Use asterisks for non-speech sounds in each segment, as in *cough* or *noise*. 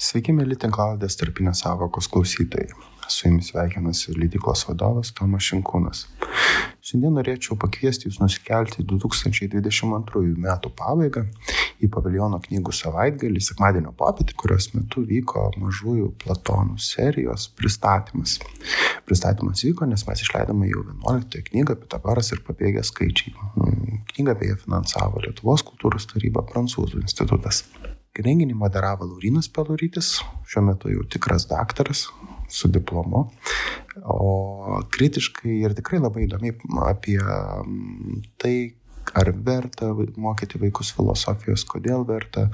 Sveiki, mėly tinklaladės tarpinės savokos klausytojai. Su jumis sveikinasi leidyklos vadovas Tomas Šinkūnas. Šiandien norėčiau pakviesti jūs nusikelti 2022 metų pabaigą į paviljono knygų savaitgalį sekmadienio popietį, kurios metu vyko mažųjų platonų serijos pristatymas. Pristatymas vyko, nes mes išleidome jau 11 knygą Pitagoras ir pabėgę skaičiai. Knygą beje finansavo Lietuvos kultūros taryba Prancūzų institutas. Renginį moderavo Laurinas Pelurytis, šiuo metu jau tikras daktaras su diplomu, o kritiškai ir tikrai labai įdomiai apie tai, ar verta mokyti vaikus filosofijos, kodėl verta,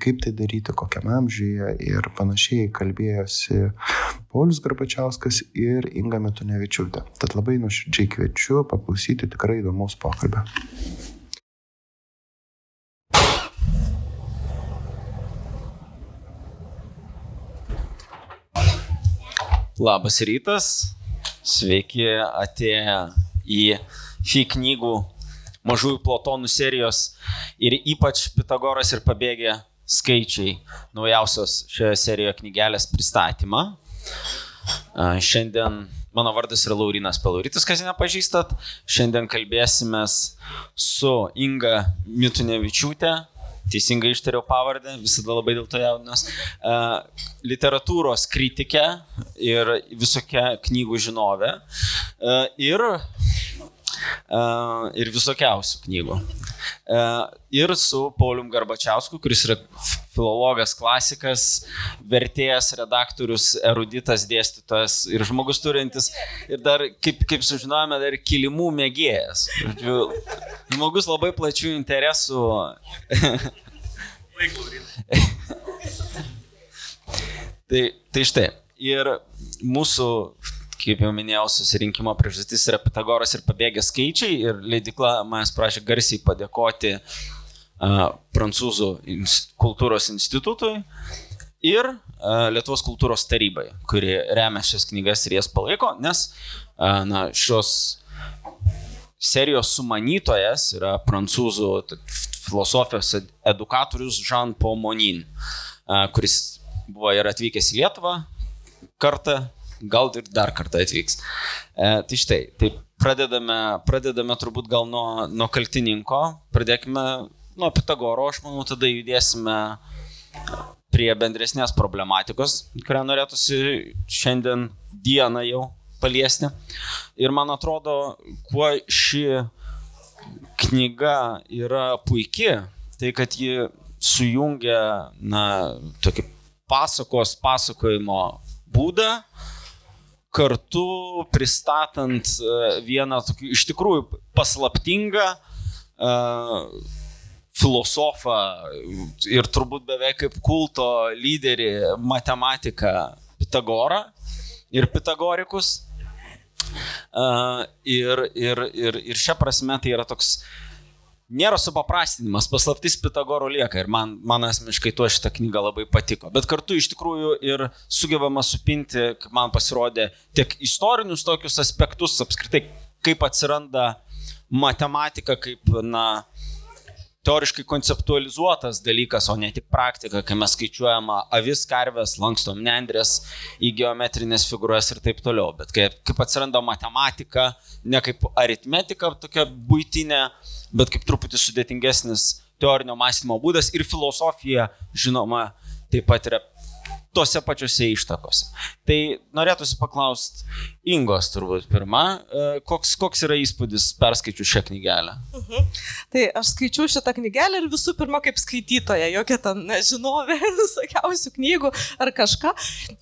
kaip tai daryti, kokiam amžiuje ir panašiai kalbėjosi Paulius Garbačiauskas ir Inga Metunevičiūtė. Tad labai nuoširdžiai kviečiu paklausyti tikrai įdomaus pokalbio. Labas rytas, sveiki atėję į FI knygų mažųjų plotonų serijos ir ypač Pitagoras ir pabėgė skaičiai naujausios šioje serijoje knygelės pristatymą. Šiandien mano vardas yra Laurinas Peluritis, kas nepažįstat. Šiandien kalbėsime su Inga Mitunevičiūtė, teisingai ištariau pavardę, visada labai dėl to jaudinas, uh, literatūros kritikė ir visokia knygų žinovė ir, ir visokiausių knygų. Ir su Paulium Garbačiausku, kuris yra filologas, klasikas, vertėjas, redaktorius, eruditas, dėstytojas ir žmogus turintis ir dar, kaip, kaip sužinojome, dar kilimų mėgėjas. Žmogus labai plačių interesų. *laughs* tai, tai štai. Ir mūsų kaip jau minėjau, susirinkimo priežastis yra Pitagoras ir pabėgę skaičiai ir leidikla manęs prašė garsiai padėkoti Prancūzų kultūros institutui ir Lietuvos kultūros tarybai, kuri remia šias knygas ir jas palaiko, nes na, šios serijos sumanytojas yra prancūzų filosofijos edukatorius Jean Paul Monin, kuris buvo ir atvykęs į Lietuvą kartą gal ir dar kartą atvyks. E, tai štai, tai pradedame, pradedame turbūt gal nuo, nuo kaltininko, pradėkime nuo Pitagoro, aš manau, tada judėsime prie bendresnės problematikos, kurią norėtųsi šiandien dieną jau paliesti. Ir man atrodo, kuo ši knyga yra puikia, tai kad ji sujungia, na, tokį pasakos pasakojimo būdą kartu pristatant e, vieną tokį iš tikrųjų paslaptingą uh, filosofą ir turbūt beveik kaip kulto lyderį matematiką Pitagorą ir Pitagorikus. Uh, ir, ir, ir, ir šia prasme tai yra toks nėra supaprastinimas, paslaptis Pitagoro lieka ir man, man asmeniškai tuo šitą knygą labai patiko. Bet kartu iš tikrųjų ir sugebama supinti, kaip man pasirodė, tiek istorinius tokius aspektus, apskritai, kaip atsiranda matematika, kaip, na, teoriškai konceptualizuotas dalykas, o ne tik praktika, kai mes skaičiuojama avis, karvės, lankstom nendrės į geometrinės figūras ir taip toliau. Bet kaip, kaip atsiranda matematika, ne kaip aritmetika tokia būtinė, bet kaip truputį sudėtingesnis teorinio mąstymo būdas ir filosofija, žinoma, taip pat yra tose pačiose ištakose. Tai norėtųsi paklausti Ingos turbūt pirmą, e, koks, koks yra įspūdis perskaičiu šią knygelę? Mhm. Tai aš skaičiu šitą knygelę ir visų pirma kaip skaitytoja, jokia ten nežinovė *laughs* visokiausių knygų ar kažką.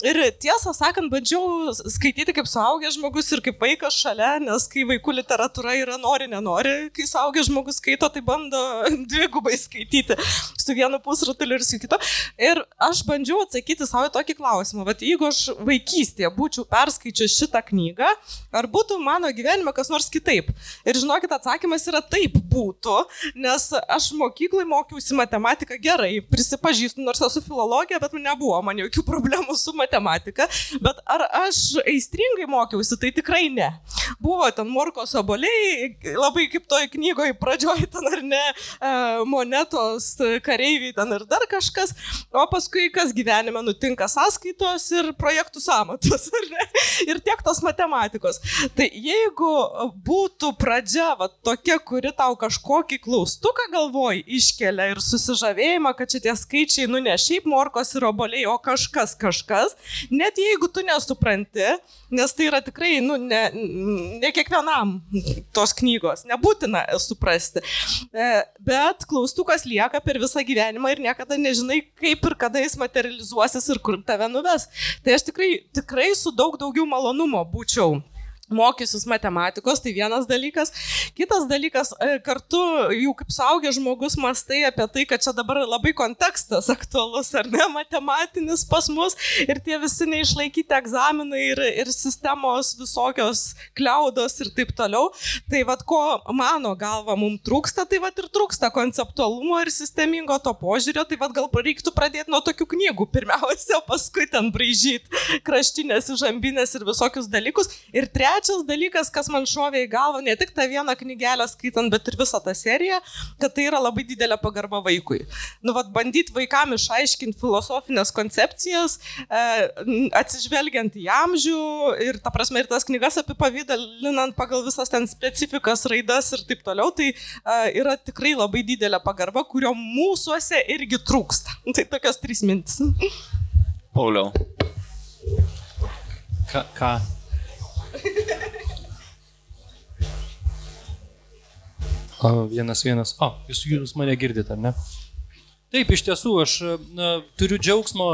Ir tiesą sakant, bandžiau skaityti kaip suaugęs žmogus ir kaip vaikas šalia, nes kai vaikų literatūra yra nori, nenori, kai suaugęs žmogus skaito, tai bando *laughs* dvigubai skaityti su vienu pusrutuliu ir su kitu. Ir aš bandžiau atsakyti savo tokį klausimą, bet jeigu aš vaikystėje būčiau perskaičius šitą knygą, ar būtų mano gyvenime kas nors kitaip. Ir žinokit, atsakymas yra taip būtų, nes aš mokyklai mokiausi matematiką gerai, prisipažįstu, nors esu filologija, bet man nebuvo man jokių problemų su matematika, bet ar aš aistringai mokiausi, tai tikrai ne. Buvo ten morkos oboliai, labai kaip toj knygoje pradžioj ten ar ne, e, monetos kareiviai ten ir dar kažkas, o paskui kas gyvenime nutinka sąskaitos ir projektų *laughs* ne? Ir tiek tos matematikos. Tai jeigu būtų pradžia va, tokia, kuri tau kažkokį klaustuką galvoj iškelia ir susižavėjimą, kad šitie skaičiai, nu ne šiaip morkos ir oboliai, o kažkas kažkas, net jeigu tu nesupranti, nes tai yra tikrai, nu, ne, ne kiekvienam tos knygos, nebūtina suprasti. E, bet klaustukas lieka per visą gyvenimą ir niekada nežinai, kaip ir kada jis materializuosis ir kur tave nuves. Tai aš tikrai, tikrai su daug daugiau malonumo būčiau mokysius matematikos, tai vienas dalykas. Kitas dalykas, e, kartu jau kaip saugęs žmogus mastai apie tai, kad čia dabar labai kontekstas aktualus, ar ne, matematinis pas mus ir tie visi neišlaikyti egzaminai ir, ir sistemos visokios kliaudos ir taip toliau. Tai vad, ko mano galva mums trūksta, tai vad ir trūksta konceptualumo ir sistemingo to požiūrio, tai vad gal reiktų pradėti nuo tokių knygų. Pirmiausia, paskui ten braižyti kraštinės, žambinės ir visokius dalykus. Ir trečia, trečias dalykas, kas man šovė į galvą, ne tik tą vieną knygelę skaitant, bet ir visą tą seriją, kad tai yra labai didelė pagarba vaikui. Nu, vad, bandyti vaikam išaiškinti filosofinės koncepcijas, e, atsižvelgiant į amžių ir, ta prasme, ir tas knygas apipavydalinant pagal visas ten specifikas, raidas ir taip toliau, tai e, yra tikrai labai didelė pagarba, kurio mūsųse irgi trūksta. Tai tokios trys mintis. Pauliau. Ką? ką? O, vienas, vienas. O, jūs, jūs mane girdite, ar ne? Taip, iš tiesų, aš na, turiu džiaugsmo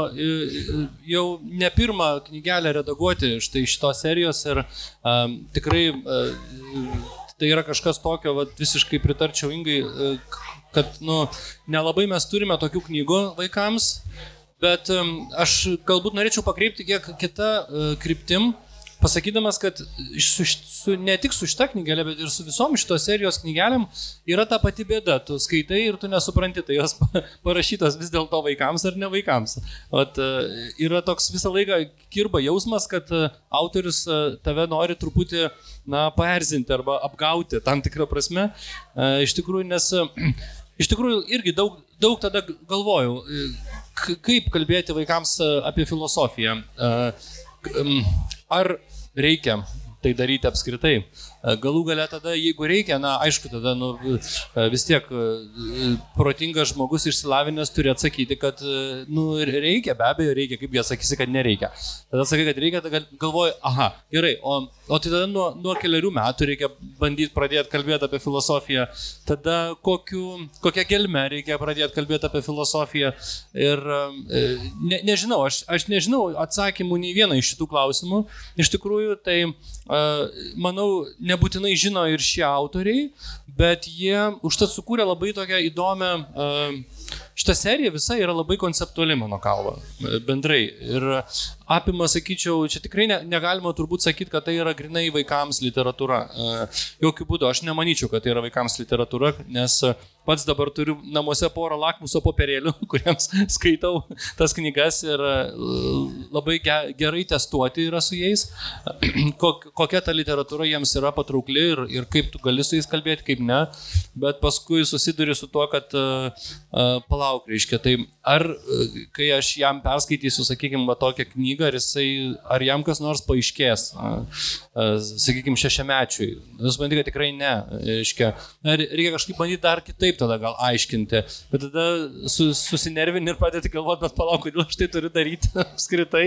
jau ne pirmą knygelę redaguoti štai šitos serijos ir um, tikrai uh, tai yra kažkas tokio, vat, visiškai pritarčiau Ingai, uh, kad nu, nelabai mes turime tokių knygų vaikams, bet um, aš galbūt norėčiau pakreipti kiek kitą uh, kryptim. Uh, pasakydamas, kad su, su, ne tik su šita knygelė, bet ir su visom šitos serijos knygelėm yra ta pati bėda. Tu skaitai ir tu nesupranti, tai jos *laughs* parašytos vis dėlto vaikams ar ne vaikams. Ot, e, yra toks visą laiką kirba jausmas, kad e, autorius e, tave nori truputį na, paerzinti arba apgauti tam tikrą prasme. Iš tikrųjų, nes *clears throat* iš tikrųjų irgi daug, daug tada galvojau, kaip kalbėti vaikams apie filosofiją. Ar reikia tai daryti apskritai. E, galų gale tada, jeigu reikia, na aišku, tada nu, e, vis tiek e, protingas žmogus išsilavinęs turi atsakyti, kad nu, reikia, be abejo reikia, kaip jie sakysi, kad nereikia. Tada sakai, kad reikia, tada galvoji, aha, gerai, o, o tai tada nuo, nuo keliarių metų reikia bandyti pradėti kalbėti apie filosofiją, tada kokiu, kokią gelmę reikia pradėti kalbėti apie filosofiją. Ir ne, nežinau, aš, aš nežinau atsakymų nei vieną iš šitų klausimų. Iš tikrųjų, tai manau, nebūtinai žino ir šie autoriai, bet jie užtat sukūrė labai tokią įdomią šita serija visa yra labai konceptuali mano kalba, bendrai. Ir apima, sakyčiau, čia tikrai ne, negalima turbūt sakyti, kad tai yra grinai vaikams literatūra. Jokių būdų, aš nemanyčiau, kad tai yra vaikams literatūra, nes pats dabar turiu namuose porą lakmuso popierėlių, *laughs* kuriems skaitau tas knygas ir labai gerai testuoti yra su jais, *clears throat* kokia ta literatūra jiems yra patraukli ir, ir kaip tu gali su jais kalbėti, kaip ne. Bet paskui susiduri su tuo, kad uh, palauk, reiškia, tai ar kai aš jam perskaitysiu, sakykime, va tokią knygą, ar, jisai, ar jam kas nors paaiškės, sakykime, šešiamečiui. Jūs manai, kad tikrai ne. Reiškia, reikia kažkaip bandyti dar kitaip tada gal aiškinti, bet tada su, susinervini ir pradėti galvoti, bet palauk, kodėl aš tai turiu daryti *laughs* apskritai.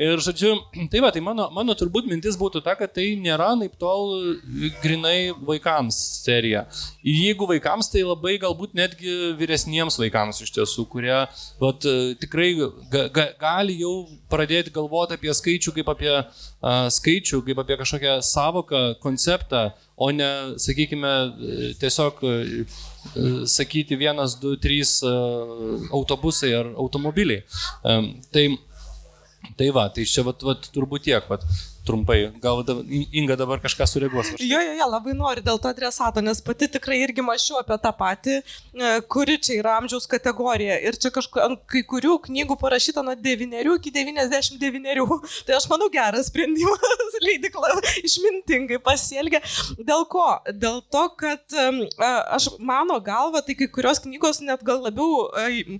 Ir žodžiu, tai va, tai mano, mano turbūt mintis būtų ta, kad tai nėra naip tol grinai vaikams serija. Ir jeigu vaikams, tai labai galbūt netgi vyresniems vaikams iš tiesų, kurie vat, tikrai ga, ga, gali jau pradėti galvoti apie skaičių kaip apie uh, skaičių, kaip apie kažkokią savoką, konceptą, o ne, sakykime, tiesiog uh, sakyti vienas, du, trys uh, autobusai ar automobiliai. Tai Tai va, tai čia vat, vat, turbūt tiek. Vat. Trumpai. Gal da, Inga dabar kažką sureaguos. Jo, jo, jo, labai noriu dėl to adresato, nes pati tikrai irgi mačiau apie tą patį, e, kuri čia yra amžiaus kategorija. Ir čia kažkur ant kai kurių knygų parašyta nuo 9 iki 99. *laughs* Tai aš manau geras sprendimas, *laughs* leidikla išmintingai pasielgia. Dėl ko? Dėl to, kad aš mano galva, tai kai kurios knygos net gal labiau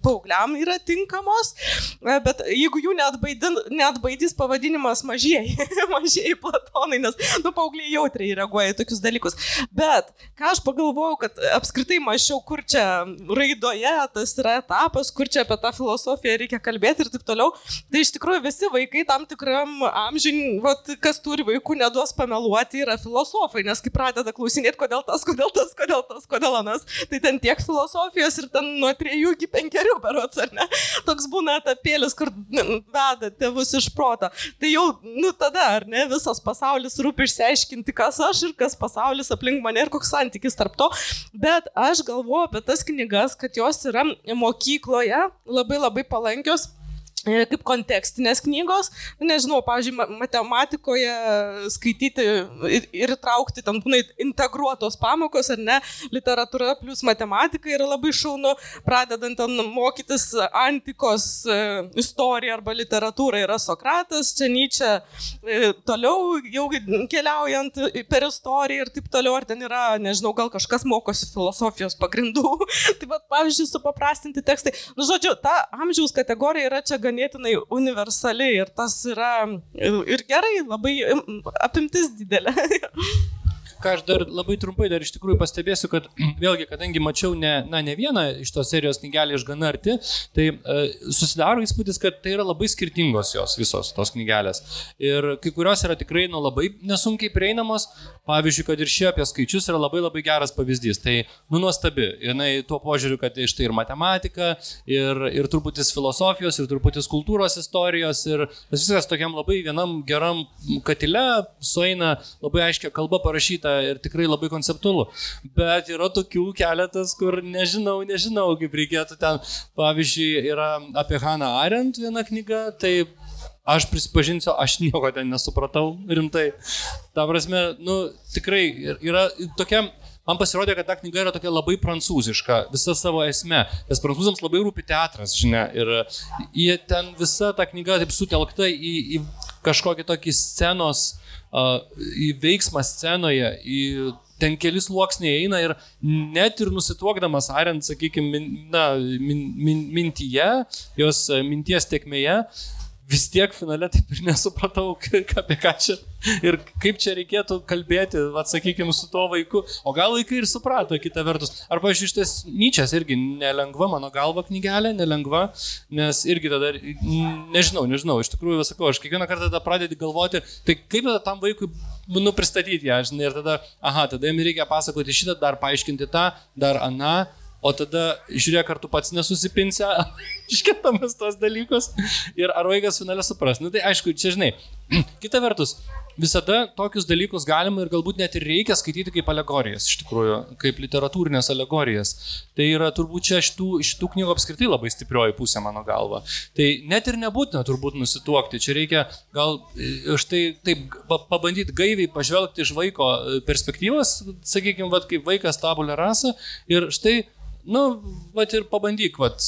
paaugliam yra tinkamos, e, bet jeigu jų neatbaidys pavadinimas mažieji, *laughs* mažieji platonai, nes, nu, paaugliai jautriai reaguoja į tokius dalykus. Bet ką aš pagalvojau, kad apskritai mačiau, kur čia raidoje tas yra etapas, kur čia apie tą filosofiją reikia kalbėti ir taip toliau. Tai iš tikrųjų visi vaikai tam tikram amžiui, vat, kas turi vaikų, neduos pameluoti, yra filosofai, nes kai pradeda klausinėti, kodėl tas, kodėl tas, kodėl tas, kodėl anas, tai ten tiek filosofijos ir ten nuo 3 iki 5 berots, ar ne? Toks būna etapėlis, kur veda tėvus iš proto. Tai jau, nu tada, ar ne, visas pasaulis rūpi išsiaiškinti, kas aš ir kas pasaulis aplink mane ir koks santykis tarp to. Bet aš galvoju apie tas knygas, kad jos yra mokykloje labai labai palankios kaip kontekstinės knygos, nežinau, pavyzdžiui, matematikoje skaityti ir, ir įtraukti ten būna integruotos pamokos ar ne, literatūra plus matematika yra labai šaunu, pradedant ten mokytis antikos e, istoriją arba literatūrą yra Sokratas, čia Nyčia, e, toliau jau keliaujant per istoriją ir taip toliau, ar ten yra, nežinau, gal kažkas mokosi filosofijos pagrindų, *laughs* taip pat, pavyzdžiui, supaprastinti tekstai. Nu, žodžiu, ta amžiaus kategorija yra čia gan ganėtinai universali ir tas yra ir gerai, labai apimtis didelė. *laughs* ką aš dar labai trumpai dar iš tikrųjų pastebėsiu, kad *clears throat* vėlgi, kadangi mačiau ne, na, ne vieną iš tos serijos knygelį iš gana arti, tai e, susidaro įspūdis, kad tai yra labai skirtingos jos visos tos knygelės. Ir kai kurios yra tikrai nu, labai nesunkiai prieinamos, pavyzdžiui, kad ir šie apie skaičius yra labai labai geras pavyzdys. Tai, nu, nuostabi. Jinai tuo požiūriu, kad iš tai ir matematika, ir, ir truputis filosofijos, ir truputis kultūros istorijos, ir viskas tokiam labai vienam geram katile sueina labai aiškia kalba parašyta ir tikrai labai konceptualu. Bet yra tokių keletas, kur nežinau, nežinau, kaip reikėtų ten. Pavyzdžiui, yra apie Haną Arendt viena knyga, tai aš prisipažinsiu, aš nieko ten nesupratau rimtai. Ta prasme, nu, tikrai yra tokia man pasirodė, kad ta knyga yra tokia labai prancūziška, visa savo esme, nes prancūzams labai rūpi teatras, žinia, ir jie ten visa ta knyga taip sutelkta į, į kažkokį tokį scenos į veiksmą scenoje, į ten keli sluoksniai eina ir net ir nusituokdamas Arent, sakykime, na, min, min, mintyje, jos minties tekmėje, vis tiek finale taip ir nesupratau, *laughs* apie ką čia ir kaip čia reikėtų kalbėti, atsakykime, su tuo vaiku. O gal vaikai ir suprato, kita vertus. Arba iš ties Nyčias irgi nelengva, mano galva knygelė, nelengva, nes irgi tada, nežinau, nežinau, iš tikrųjų, sakau, aš kiekvieną kartą tada pradedu galvoti, tai kaip tada tam vaikui, nu, pristatyti ją, žinai, ir tada, aha, tada jam reikia pasakoti šitą, dar paaiškinti tą, dar aną o tada žiūrėk, ar tu pats nesusipinsi, *laughs* iškėtamas tos dalykus ir ar vaikas finale supras. Na nu, tai aišku, čia žinai, *clears throat* kita vertus, visada tokius dalykus galima ir galbūt net ir reikia skaityti kaip alegorijas, iš tikrųjų, kaip literatūrinės alegorijas. Tai yra turbūt čia šitų, šitų knygų apskritai labai stiprioji pusė mano galva. Tai net ir nebūtina turbūt nusituokti, čia reikia gal e, štai taip pabandyti gaiviai pažvelgti iš vaiko e, perspektyvos, sakykime, kaip vaikas tabulė rasa ir štai nu, vat ir pabandyk, vat,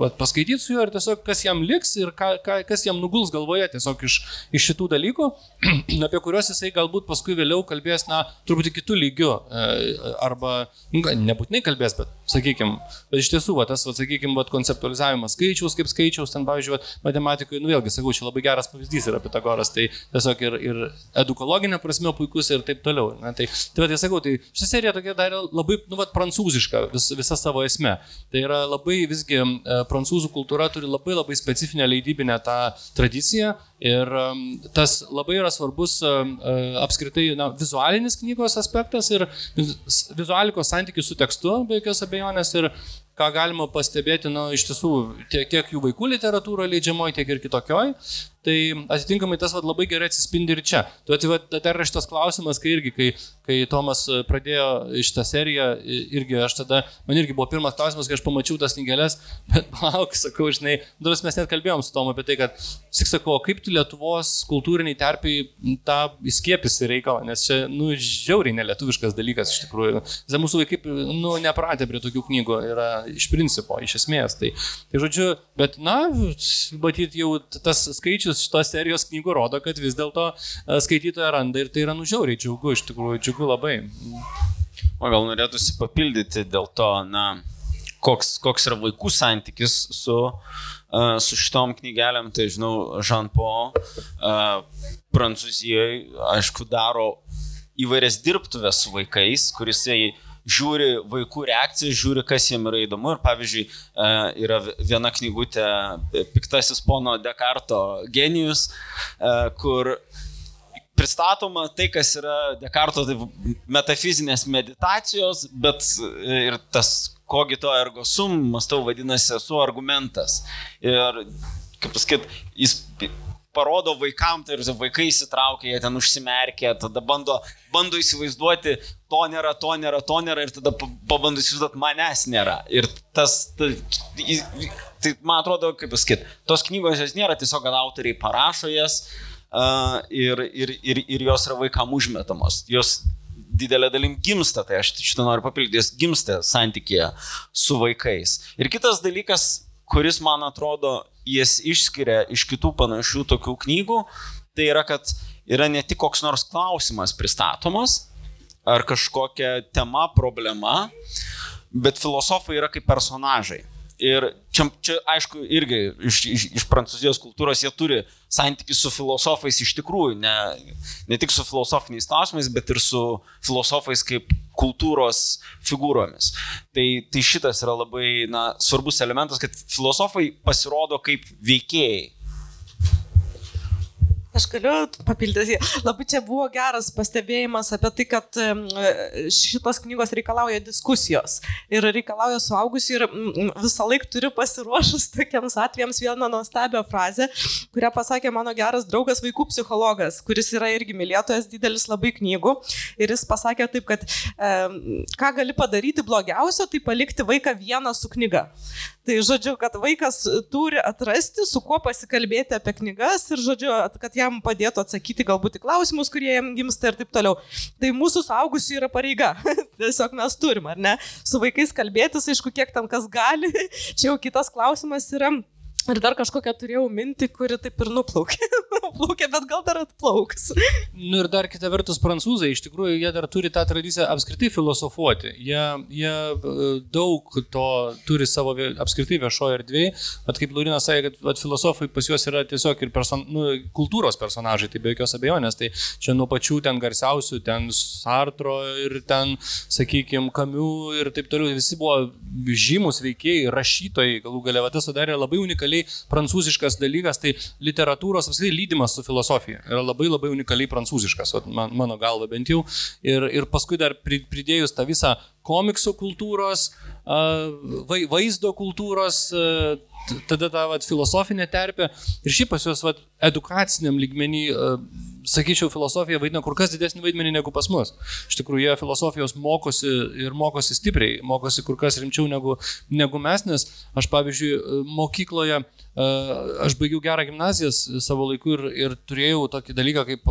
vat paskaityti su juo ir tiesiog kas jam liks ir ką, ką, kas jam nuguls galvoje tiesiog iš, iš šitų dalykų, *clears throat* apie kuriuos jisai galbūt paskui vėliau kalbės, na, truputį kitų lygių, e, arba, nu, nebūtinai kalbės, bet, sakykime, bet iš tiesų, va, tas, va, sakykime, konceptualizavimas skaičiaus kaip skaičiaus, ten, pavyzdžiui, va, matematikoje, nu, vėlgi, sakau, čia labai geras pavyzdys yra Pitagoras, tai tiesiog ir, ir edukologinė prasme puikus ir taip toliau. Na, tai, tai, va, tai sakau, tai ši serija tokia dar labai, nu, va, prancūziška, vis, visas savo esme. Tai yra labai visgi e, prancūzų kultūra turi labai labai specifinę leidybinę tą tradiciją ir tas labai yra svarbus e, e, apskritai na, vizualinis knygos aspektas ir vizualikos santykis su tekstu, be jokios abejonės. Ir ką galima pastebėti, na, iš tiesų, tiek, tiek jų vaikų literatūroje leidžiamoje, tiek ir kitokioje, tai atitinkamai tas vat, labai gerai atsispindi ir čia. Tu vat, dar yra šitas klausimas, kai irgi, kai, kai Tomas pradėjo šitą seriją, irgi aš tada, man irgi buvo pirmas klausimas, kai aš pamačiau tas knygelės, *laughs* bet palauk, sakau, žinai, duris mes net kalbėjom su Tomu apie tai, kad, tik sakau, kaip tu Lietuvos kultūriniai terpiai tą įskiepisi reikalą, nes čia, nu, žiauriai nelietuviškas dalykas iš tikrųjų. Zem mūsų vaikai, nu, nepratę prie tokių knygų yra iš principo, iš esmės. Tai, tai žodžiu, bet, na, matyt, jau tas skaičius šitos serijos knygų rodo, kad vis dėlto e, skaitytoja randa ir tai yra nužiauriai džiugu, iš tikrųjų, džiugu labai. O gal norėtųsi papildyti dėl to, na, koks, koks yra vaikų santykis su, uh, su šitom knygelėm, tai žinau, Jean Paul uh, Prancūzijoje, aišku, daro įvairias dirbtuvės su vaikais, kuris žiūri vaikų reakcijas, žiūri, kas jiems yra įdomu. Ir pavyzdžiui, yra viena knygutė Piktasis pono Dekarto genijus, kur pristatoma tai, kas yra Dekarto tai metafizinės meditacijos, bet ir tas kogito ergo sum, mastau, vadinasi, esu argumentas. Ir, kaip pasakyt, jis parodo vaikam, tai ir vaikai įsitraukia, jie ten užsimerkia, tada bando, bando įsivaizduoti, to nėra, to nėra, to nėra ir tada pabando įsivaizduoti, manęs nėra. Ir tas, tai, tai man atrodo, kaip pasakyti, tos knygos jos nėra tiesiog, kad autoriai parašo jas uh, ir, ir, ir, ir jos yra vaikam užmetamos. Jos didelė dalim gimsta, tai aš šitą noriu papildyti, jis gimsta santykėje su vaikais. Ir kitas dalykas, kuris man atrodo jas išskiria iš kitų panašių tokių knygų, tai yra, kad yra ne tik koks nors klausimas pristatomas, ar kažkokia tema, problema, bet filosofai yra kaip personažai. Ir čia, čia aišku, irgi iš, iš, iš prancūzijos kultūros jie turi santykių su filosofais iš tikrųjų, ne, ne tik su filosofiniais klausimais, bet ir su filosofais kaip kultūros figūromis. Tai, tai šitas yra labai na, svarbus elementas, kad filosofai pasirodo kaip veikėjai Aš galiu papildyti. Labai čia buvo geras pastebėjimas apie tai, kad šitos knygos reikalauja diskusijos ir reikalauja suaugusių ir visą laiką turiu pasiruošus tokiems atvejams vieną nuostabią frazę, kurią pasakė mano geras draugas vaikų psichologas, kuris yra irgi mylėtojas didelis labai knygų. Ir jis pasakė taip, kad e, ką gali padaryti blogiausio, tai palikti vaiką vieną su knyga. Tai žodžiu, kad vaikas turi atrasti, su kuo pasikalbėti apie knygas ir žodžiu, kad jam padėtų atsakyti galbūt į klausimus, kurie jam gimsta ir taip toliau. Tai mūsų saugusių yra pareiga. *laughs* Tiesiog mes turim, ar ne? Su vaikais kalbėtis, aišku, kiek tam kas gali. *laughs* Čia jau kitas klausimas yra. Ir dar kažkokią turėjau mintį, kuri taip ir nuplaukė. *laughs* nuplaukė, bet gal dar atplauks. Nu ir dar kita vertus, prancūzai iš tikrųjų jie dar turi tą tradiciją apskritai filosofuoti. Jie, jie e, daug to turi savo apskritai viešoje erdvėje. Bet kaip Lurina sakė, kad at, filosofai pas juos yra tiesiog ir person, nu, kultūros personažai, tai be jokios abejonės. Tai čia nuo pačių ten garsiausių, ten Sartro ir ten, sakykime, Kamių ir taip toliau. Visi buvo žymus veikėjai, rašytojai, galų galia, tas sudarė labai unikaliai unikaliai prancūziškas dalykas, tai literatūros apskritai lydimas su filosofija yra labai labai unikaliai prancūziškas, man, mano galva bent jau. Ir, ir paskui dar pridėjus tą visą komiksų kultūros, vaizdo kultūros, tada tą vat, filosofinę terpę ir šiaip pas juos vat, edukaciniam lygmenį sakyčiau, filosofija vaidina kur kas didesnį vaidmenį negu pas mus. Iš tikrųjų, jie filosofijos mokosi ir mokosi stipriai, mokosi kur kas rimčiau negu, negu mes, nes aš, pavyzdžiui, mokykloje aš baigiau gerą gimnaziją savo laiku ir, ir turėjau tokį dalyką, kaip,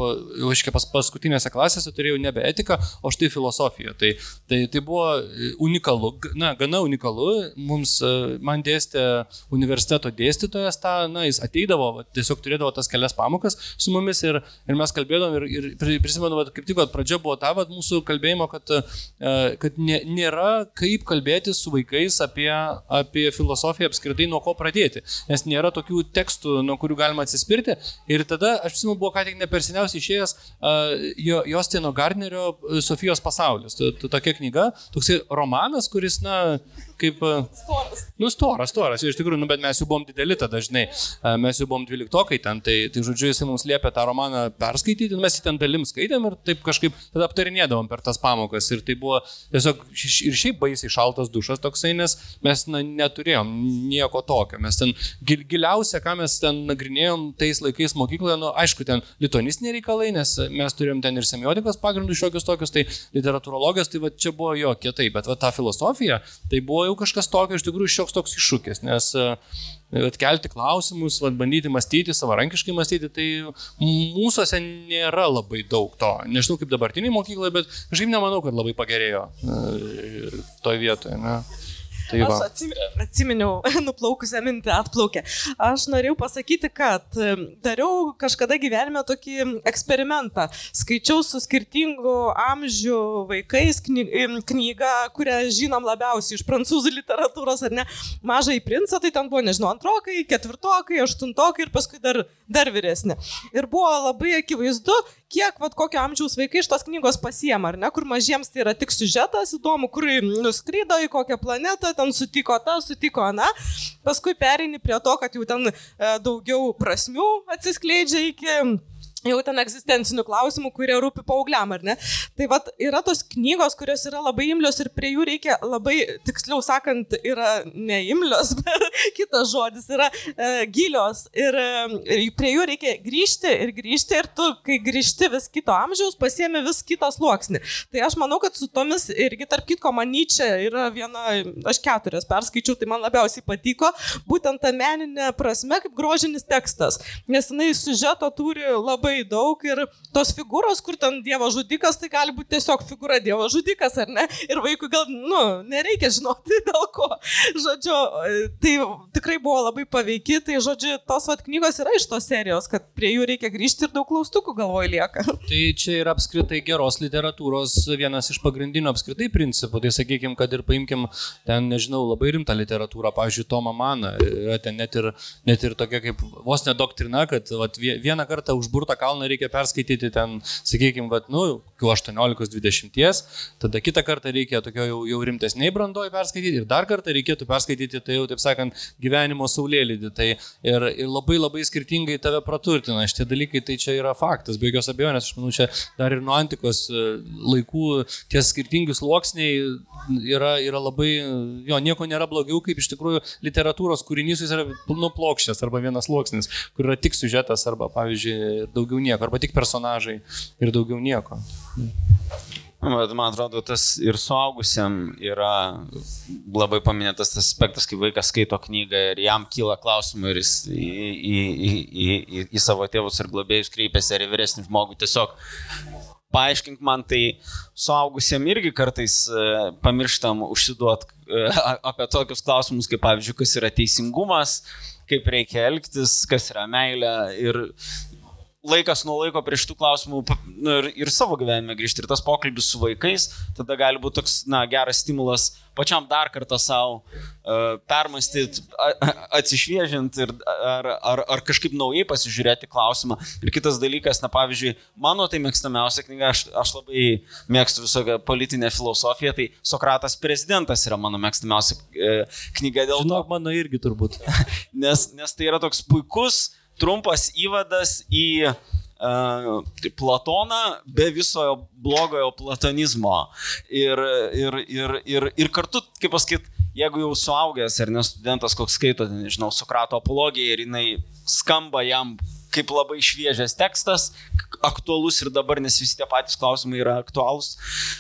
aiškiai, pas, paskutinėse klasėse turėjau nebe etiką, o štai filosofiją. Tai, tai, tai buvo unikalu, na, gana unikalu. Mums, man dėstė universiteto dėstytojas tą, na, jis ateidavo, va, tiesiog turėdavo tas kelias pamokas su mumis ir, ir mes kalbėdavom ir, ir prisimenu, va, kaip tik pradžia buvo ta, va, mūsų kalbėjimo, kad, kad nė, nėra kaip kalbėti su vaikais apie, apie filosofiją apskritai, nuo ko pradėti. Nes nėra tokių tekstų, nuo kurių galima atsispirti. Ir tada, aš prisimenu, buvo ką tik ne per seniausiai išėjęs uh, jo, Jostino Gardnerio Sofijos pasaulis. Tokia knyga, toksai romanas, kuris, na, kaip... Storas. Nu, storas, storas, iš tikrųjų, nu, bet mes jau buvom dideli tada dažnai, e, mes jau buvom dvyliktokai ten, tai, tai žodžiu, jisai mums liepė tą romaną perskaityti, mes jį ten dalim skaitėm ir taip kažkaip tada aptarinėdavom per tas pamokas. Ir tai buvo tiesiog ir šiaip baisiai šaltas dušas toksai, nes mes na, neturėjom nieko tokio, mes ten gil, giliausia, ką mes ten nagrinėjom tais laikais mokykloje, nu, aišku, ten lituanistiniai reikalai, nes mes turėjom ten ir semiotikos pagrindų šiokius tokius, tai literatūrologijos, tai va čia buvo jo kietai, bet va ta filosofija, tai buvo jau kažkas tokio, iš tikrųjų šioks toks iššūkis, nes e, atkelti klausimus, vat, bandyti mąstyti, savarankiškai mąstyti, tai mūsųse nėra labai daug to. Nežinau kaip dabartiniai mokykloje, bet kažkaip nemanau, kad labai pagerėjo e, toje vietoje. Ne? Tai Aš va. atsim- atsiminiau, *laughs* nuplaukusią mintį atplaukė. Aš norėjau pasakyti, kad dariau kažkada gyvenime tokį eksperimentą. Skaičiau su skirtingų amžių vaikais knygą, kurią žinom labiausiai iš prancūzų literatūros, ar ne? Mažai princą, tai ten buvo, nežinau, antrokai, ketvirtokai, aštuntokai ir paskui dar, dar vyresni. Ir buvo labai akivaizdu, kiek, vad, kokio amžiaus vaikai iš tos knygos pasiema, ar ne, kur mažiems tai yra tik siužetas įdomu, kur nuskrydo į kokią planetą, ten sutiko tą, sutiko aną, paskui pereini prie to, kad jau ten e, daugiau prasmių atsiskleidžia iki jau ten egzistencinių klausimų, kurie rūpi paaugliam, ar ne? Tai vad yra tos knygos, kurios yra labai imlios ir prie jų reikia labai, tiksliau sakant, yra neimlios, *laughs* bet kitas žodis yra e, gilios ir, e, ir prie jų reikia grįžti ir grįžti ir tu, kai grįžti vis kito amžiaus, pasiemi vis kitą sluoksnį. Tai aš manau, kad su tomis irgi, tarp kitko, manyčia yra viena, aš keturias perskaičiau, tai man labiausiai patiko, būtent ta meninė prasme kaip grožinis tekstas, nes jinai siužeto turi labai daug ir tos figūros, kur ten Dievo žudikas, tai gali būti tiesiog figūra Dievo žudikas, ar ne? Ir vaikui gal, nu, nereikia žinoti *laughs* dėl ko. Žodžiu, tai tikrai buvo labai paveiki, tai žodžiu, tos vat knygos yra iš tos serijos, kad prie jų reikia grįžti ir daug klaustukų galvoj lieka. *laughs* Tai čia yra apskritai geros literatūros vienas iš pagrindinių apskritai principų. Tai sakykime, kad ir paimkim ten, nežinau, labai rimtą literatūrą, pavyzdžiui, Tomą Maną. Yra ten net ir, net ir tokia kaip vos ne doktrina, kad vat, vie- vieną kartą užburtą kalną reikia perskaityti ten, sakykime, vat, nu, kokių 18-20, tada kitą kartą reikia tokio jau, jau rimtesniai brandoj perskaityti ir dar kartą reikėtų perskaityti, tai jau, taip sakant, gyvenimo saulėlydį. Tai ir, ir labai labai skirtingai tave praturtina šitie dalykai, tai čia yra faktas, be jokios abejonės, aš manau, čia dar ir nuo antikos e, laikų tie skirtingi sluoksniai yra, yra labai, jo, nieko nėra blogiau, kaip iš tikrųjų literatūros kūrinys yra nu plokščias arba vienas sluoksnis, kur yra tik siužetas arba, pavyzdžiui, ir daugiau nieko, arba tik personažai ir daugiau nieko. Bet man atrodo, tas ir suaugusiam yra labai paminėtas tas aspektas, kai vaikas skaito knygą ir jam kyla klausimų ir jis į, į, į, į, į, į savo tėvus ir globėjus kreipiasi ar į vyresnį žmogų. Tiesiog paaiškink man, tai suaugusiem irgi kartais e, pamirštam užsiduot e, apie tokius klausimus, kaip pavyzdžiui, kas yra teisingumas, kaip reikia elgtis, kas yra meilė ir laikas nuo laiko prie šitų klausimų nu, ir, ir savo gyvenime grįžti. Ir tas pokalbis su vaikais tada gali būti toks, na, geras stimulas pačiam dar kartą savo uh, permastyti, atsišviežinti ir ar, ar, ar kažkaip naujai pasižiūrėti klausimą. Ir kitas dalykas, na, pavyzdžiui, mano tai mėgstamiausia knyga, aš, aš labai mėgstu visokią politinę filosofiją, tai Sokratas prezidentas yra mano mėgstamiausia uh, knyga dėl to. Žinok, mano irgi turbūt. *laughs* nes, nes tai yra toks puikus, trumpas įvadas į uh, Platoną be viso blogojo platonizmo. Ir, ir, ir, ir, ir kartu, kaip pasakyti, jeigu jau suaugęs ar ne studentas, koks skaito, nežinau, Sokrato apologiją ir jinai skamba jam kaip labai šviežias tekstas, aktualus ir dabar, nes visi tie patys klausimai yra aktualūs.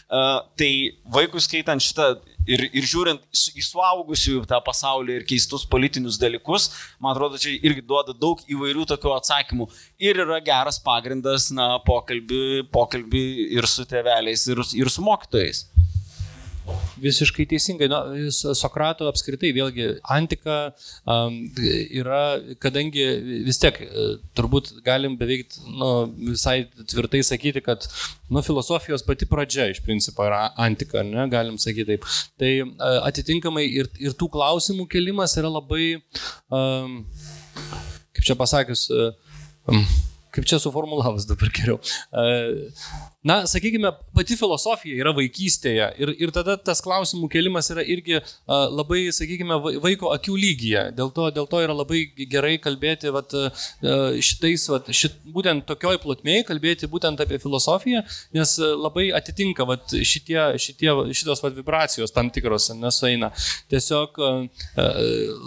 Uh, tai vaikui skaitant šitą ir, ir žiūrint į suaugusiųjų tą pasaulį ir keistus politinius dalykus, man atrodo, čia irgi duoda daug įvairių tokių atsakymų. Ir yra geras pagrindas, na, pokalbį, pokalbį ir su tėveliais, ir, ir su mokytojais. Visiškai teisingai. S- Sokrato apskritai, vėlgi, antika um, yra, kadangi vis tiek, e, turbūt galim beveik nu, visai tvirtai sakyti, kad nu, filosofijos pati pradžia iš principo yra antika, ne, galim sakyti taip. Tai e, atitinkamai ir, ir tų klausimų kelimas yra labai, um, kaip čia pasakius, um, kaip čia suformulavus dabar geriau. E, na, sakykime, pati filosofija yra vaikystėje ir, ir tada tas klausimų kelimas yra irgi uh, labai, sakykime, vaiko akių lygyje. Dėl to, dėl to yra labai gerai kalbėti vat, uh, šitais, vat, šit, būtent tokioj plotmėje, kalbėti būtent apie filosofiją, nes labai atitinka vat, šitie, šitie, šitos vat, vibracijos tam tikros nesueina. Tiesiog uh,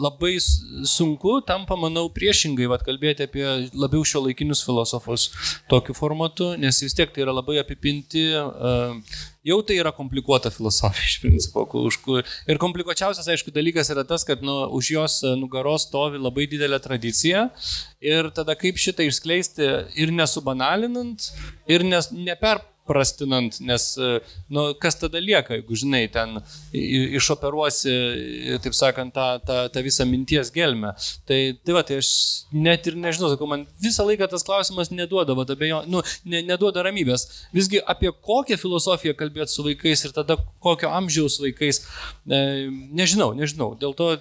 labai sunku tampa, manau, priešingai vat, kalbėti apie labiau šio laikinius filosofus tokiu formatu, nes vis tiek tai yra labai apipinti, jau tai yra komplikuota filosofija iš principo. Ir komplikuočiausias, aišku, dalykas yra tas, kad nu, už jos nugaros stovi labai didelė tradicija ir tada kaip šitą išskleisti ir nesubanalinant, ir nes, neper prastinant, nes, nu, kas tada lieka, jeigu, žinai, ten išoperuosi, taip sakant, tą, tą, tą visą minties gelmę. Tai, tai va, tai aš net ir nežinau, sakau, man visą laiką tas klausimas neduoda, va, abejo, nu, ne, neduoda ramybės. Visgi apie kokią filosofiją kalbėti su vaikais ir tada kokio amžiaus vaikais, e, nežinau, nežinau. Dėl to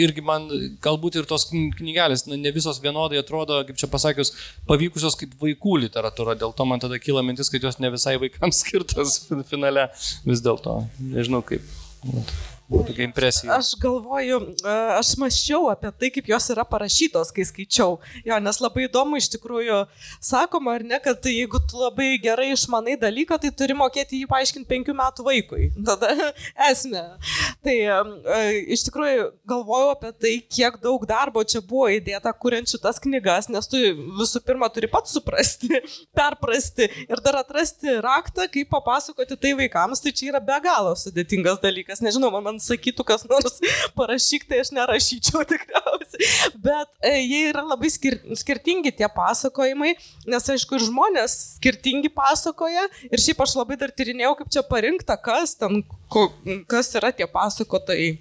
irgi man galbūt ir tos knygelės, na, ne visos vienodai atrodo, kaip čia pasakius, pavykusios kaip vaikų literatūra. Dėl to man tada kyla mintis, kad jos ne visai visai vaikams skirtas *laughs* finale vis dėlto. Nežinau kaip. Buvo tokia impresija. Aš galvoju, aš maščiau apie tai, kaip jos yra parašytos, kai skaičiau. Jo, nes labai įdomu iš tikrųjų, sakoma ar ne, kad jeigu tu labai gerai išmanai dalyką, tai turi mokėti jį paaiškinti penkių metų vaikui. *laughs* Tada esmė. Tai iš tikrųjų galvoju apie tai, kiek daug darbo čia buvo įdėta kuriant šitas knygas, nes tu visų pirma turi pats suprasti, *laughs* perprasti ir dar atrasti raktą, kaip papasakoti tai vaikams. Tai čia yra be galo sudėtingas dalykas. Nežinau, man man sakytų kas nors *laughs* parašyk, tai aš nerašyčiau *laughs* tikriausiai. Bet e, jie yra labai skir skirtingi tie pasakojimai, nes aišku, ir žmonės skirtingi pasakoja. Ir šiaip aš labai dar tyrinėjau, kaip čia parinkta, kas ten, kas yra tie pasakotojai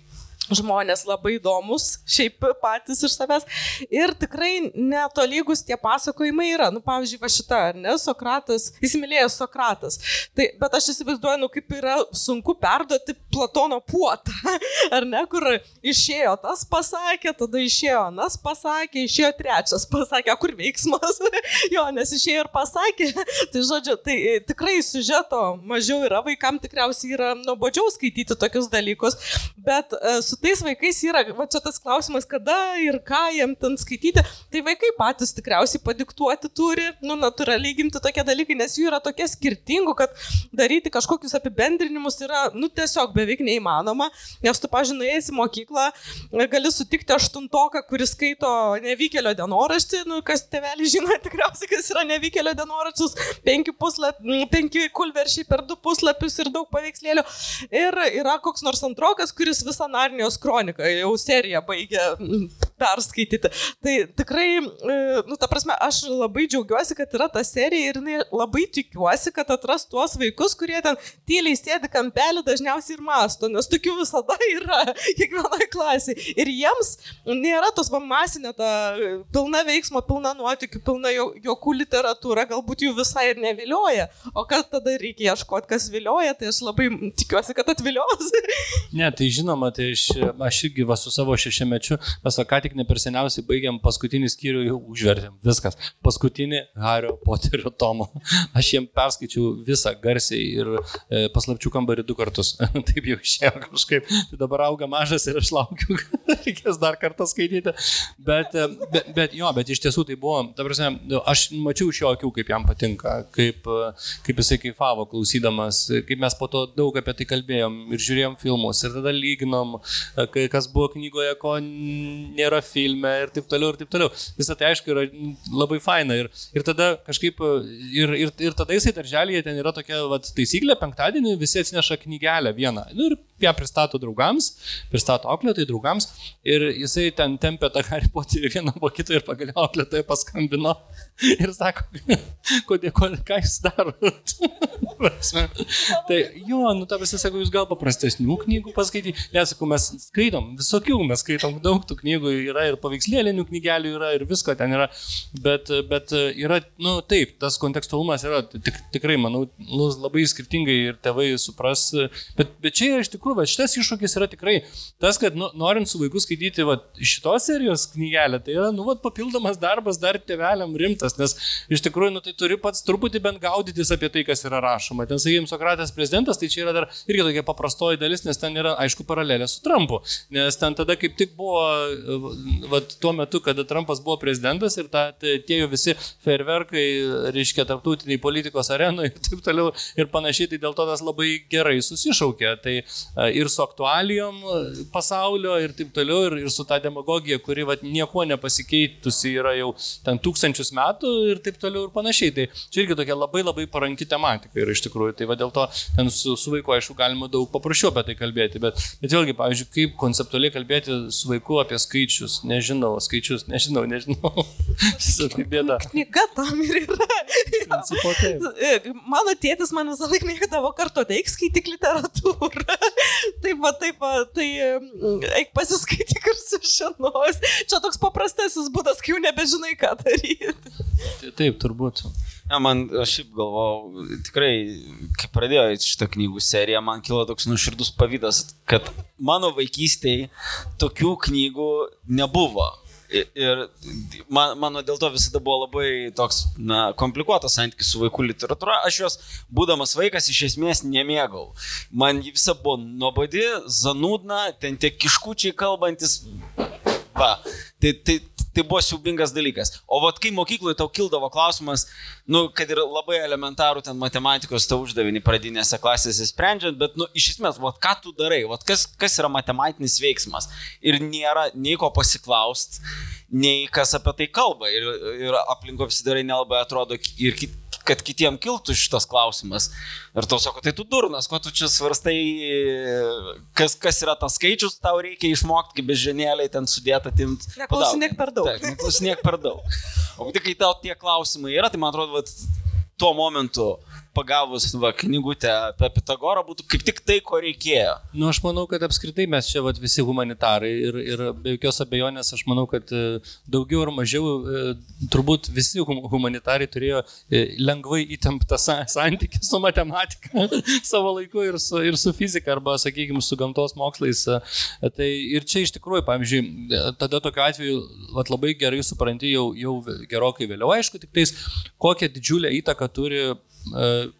žmonės labai įdomus, šiaip patys iš savęs. Ir tikrai netolygus tie pasakojimai yra. Nu, pavyzdžiui, va šita, ar ne, Sokratas, įsimylėjo Sokratas. Tai, bet aš įsivaizduoju, nu, kaip yra sunku perduoti Platono puotą, *laughs* ar ne, kur išėjo tas pasakė, tada išėjo anas pasakė, išėjo trečias pasakė, kur veiksmas. *laughs* jo, nes išėjo ir pasakė. *laughs* tai žodžiu, tai tikrai sužeto mažiau yra, vaikam tikriausiai yra nuobodžiau skaityti tokius dalykus, bet uh, su tais vaikais yra, va čia tas klausimas, kada ir ką jiem ten skaityti, tai vaikai patys tikriausiai padiktuoti turi, nu, natūraliai gimti tokie dalykai, nes jų yra tokie skirtingų, kad daryti kažkokius apibendrinimus yra, nu, tiesiog beveik neįmanoma, nes tu, pažinai, esi mokyklą, gali sutikti aštuntoką, kuris skaito nevykėlio dienoraštį, nu, kas tevelį žino tikriausiai, kas yra nevykėlio dienoraštis, penki, puslap, penki kulveršiai per du puslapius ir daug paveikslėlių. Ir yra koks nors antrokas, kuris visą narnį Narnijos kroniką jau seriją baigė perskaityti. Tai tikrai, e, nu, ta prasme, aš labai džiaugiuosi, kad yra ta serija ir labai tikiuosi, kad atras tuos vaikus, kurie ten tyliai sėdi kampelį dažniausiai ir masto, nes tokių visada yra *laughs* kiekvienoje klasėje. Ir jiems nėra tos va masinė, ta pilna veiksmo, pilna nuotikių, pilna jokų literatūra, galbūt jų visai ir nevilioja. O kas tada reikia ieškoti, kas vilioja, tai aš labai tikiuosi, kad atvilios. *laughs* Ne, tai žinoma, tai aš aš irgi va su savo šešiamečiu, mes ką tik ne per seniausiai baigiam paskutinį skyrių, jau užvertėm. Viskas. Paskutinį Hario Poterio tomą. *laughs* Aš jiem perskaičiau visą garsiai ir e, paslapčių kambarį du kartus. *laughs* Taip jau išėjo kažkaip. Tai dabar auga mažas ir aš laukiu, *laughs* reikės dar kartą skaityti. Bet, e, bet, bet jo, bet iš tiesų tai buvo, ta prasme, aš mačiau iš jo akių, kaip jam patinka, kaip, kaip jisai kaifavo klausydamas, kaip mes po to daug apie tai kalbėjom ir žiūrėjom filmus ir tada lyginom kas buvo knygoje, ko nėra filme ir taip toliau, ir taip toliau. Visą tai aišku yra labai faina. Ir, ir tada kažkaip, ir, ir, ir tada jisai darželėje ten yra tokia vat, taisyklė, penktadienį visi atsineša knygelę vieną. Nu, ir ją pristato draugams, pristato auklėtojai draugams. Ir jisai ten tempė tą Harry Potterį vieną po kito ir pagaliau auklėtojai paskambino *laughs* ir sako, *laughs* kodėl, ką jūs darot. *laughs* tai jo, nu ta visi sako, jūs gal paprastesnių knygų paskaityti. Nesakau, mes skaitom, visokių mes skaitom, daug tų knygų yra ir paveikslėlinių knygelių yra ir visko ten yra, bet, bet yra, nu taip, tas kontekstualumas yra tik, tikrai, manau, nu, labai skirtingai ir tėvai supras, bet, bet čia iš tikrųjų, va, šitas iššūkis yra tikrai tas, kad nu, norint su vaiku skaityti va, šitos serijos knygelę, tai yra, nu, va, papildomas darbas dar tėveliam rimtas, nes iš tikrųjų, nu, tai turi pats truputį bent gaudytis apie tai, kas yra rašoma. Ten, sakykime, Sokratas prezidentas, tai čia yra dar irgi tokia paprastoji dalis, nes ten yra, aišku, paralelė su Trumpu. Nes ten tada kaip tik buvo, va, tuo metu, kada Trumpas buvo prezidentas ir ta, tie jau visi ferverkai, reiškia, tarptautiniai politikos arenoje ir taip toliau ir panašiai, tai dėl to tas labai gerai susišaukė. Tai ir su aktualijom pasaulio ir taip toliau, ir, ir su ta demagogija, kuri va, nieko nepasikeitusi yra jau ten tūkstančius metų ir taip toliau ir panašiai. Tai čia irgi tokia labai labai paranki tematika yra iš tikrųjų. Tai va dėl to ten su, su vaiku, aišku, galima daug paprasčiau apie tai kalbėti, bet, bet vėlgi, pavyzdžiui, kaip konceptualiai kalbėti su vaiku apie skaičius, nežinau, skaičius, nežinau, nežinau. *laughs* tai bėda. Knyga tam ir yra. Principo, taip. Mano tėtis man visą laiką mėgdavo kartu, tai eik skaityk literatūrą. *laughs* taip, va, taip, va, tai mm, eik pasiskaityk ir sužinos. Čia toks paprastasis būdas, kai jau nebežinai, ką daryti. Tai taip, turbūt. Ja, man, aš šiaip galvojau, tikrai, kai pradėjo šitą knygų seriją, man kilo toks nuširdus pavydas, kad mano vaikystėje tokių knygų nebuvo. Ir man, mano dėl to visada buvo labai toks na, komplikuotas santykis su vaikų literatūra. Aš jos, būdamas vaikas, iš esmės nemėgau. Man ji visa buvo nuobodi, zanūdna, ten tie kiškučiai kalbantis. Va, tai, tai, tai buvo siubingas dalykas. O vat kai mokykloje tau kildavo klausimas, nu, kad ir labai elementarų ten matematikos tau uždavinį pradinėse klasėse sprendžiant, bet, nu, iš esmės, vat ką tu darai, vat kas, kas yra matematinis veiksmas. Ir nėra nei ko pasiklaust, nei kas apie tai kalba. Ir, ir aplinko apsidarai nelabai atrodo ir kit, kad kitiem kiltų šitas klausimas. Ir tu sako, tai tu durnas, ko tu čia svarstai, kas, kas yra tas skaičius, tau reikia išmokti, kaip bežinėliai ten sudėta timt. Neklausinėk per daug. Taip, neklausinėk per daug. O tik kai tau tie klausimai yra, tai man atrodo, vat, tuo momentu pagavus va, knygutę apie Pitagorą būtų kaip tik tai, ko reikėjo. Nu, aš manau, kad apskritai mes čia vat, visi humanitarai ir, ir be jokios abejonės aš manau, kad e, daugiau ar mažiau e, turbūt visi humanitarai turėjo e, lengvai įtemptą santykį su matematika *laughs* savo laiku ir su, ir su fizika arba, sakykime, su gamtos mokslais. Tai ir čia iš tikrųjų, pavyzdžiui, tada tokiu atveju vat, labai gerai supranti jau, jau gerokai vėliau, aišku, tik tais kokią didžiulę įtaką turi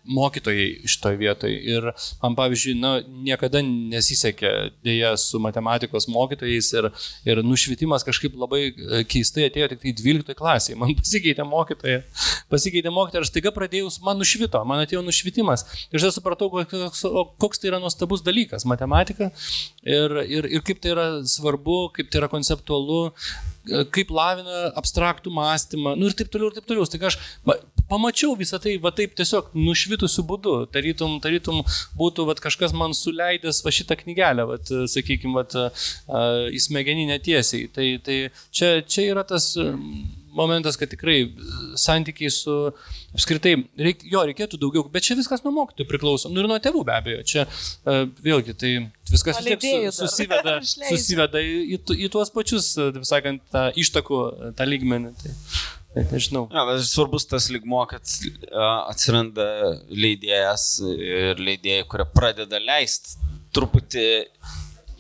mokytojai šitoje vietoje. Ir man, pavyzdžiui, na, niekada nesisekė dėja su matematikos mokytojais ir, ir nušvitimas kažkaip labai e, keistai atėjo tik tai 12 klasėje. Man *laughs* pasikeitė mokytoja, pasikeitė mokytoja ir aš taiga pradėjau, man nušvito, man atėjo nušvitimas. Ir aš supratau, koks, koks tai yra nuostabus dalykas - matematika ir, ir, ir kaip tai yra svarbu, kaip tai yra konceptualu kaip lavina abstraktų mąstymą, nu ir taip toliau, ir taip toliau. Tai aš pamačiau visą tai, va taip tiesiog nušvitusiu būdu, tarytum, tarytum būtų va, kažkas man suleidęs va šitą knygelę, va, sakykime, va, į smegeninę tiesiai. Tai, tai čia, čia yra tas momentas, kad tikrai santykiai su apskritai, reik, jo reikėtų daugiau, bet čia viskas nuo mokytojų priklauso. Nu ir nuo tėvų be abejo. Čia uh, vėlgi tai viskas vis tiek su, susiveda, *laughs* susiveda į, į, į tuos pačius, taip sakant, tą ištakų, tą lygmenį. Tai. Net nežinau. Ja, bet svarbus tas ligmo, kad atsiranda leidėjas ir leidėjai, kurie pradeda leisti truputį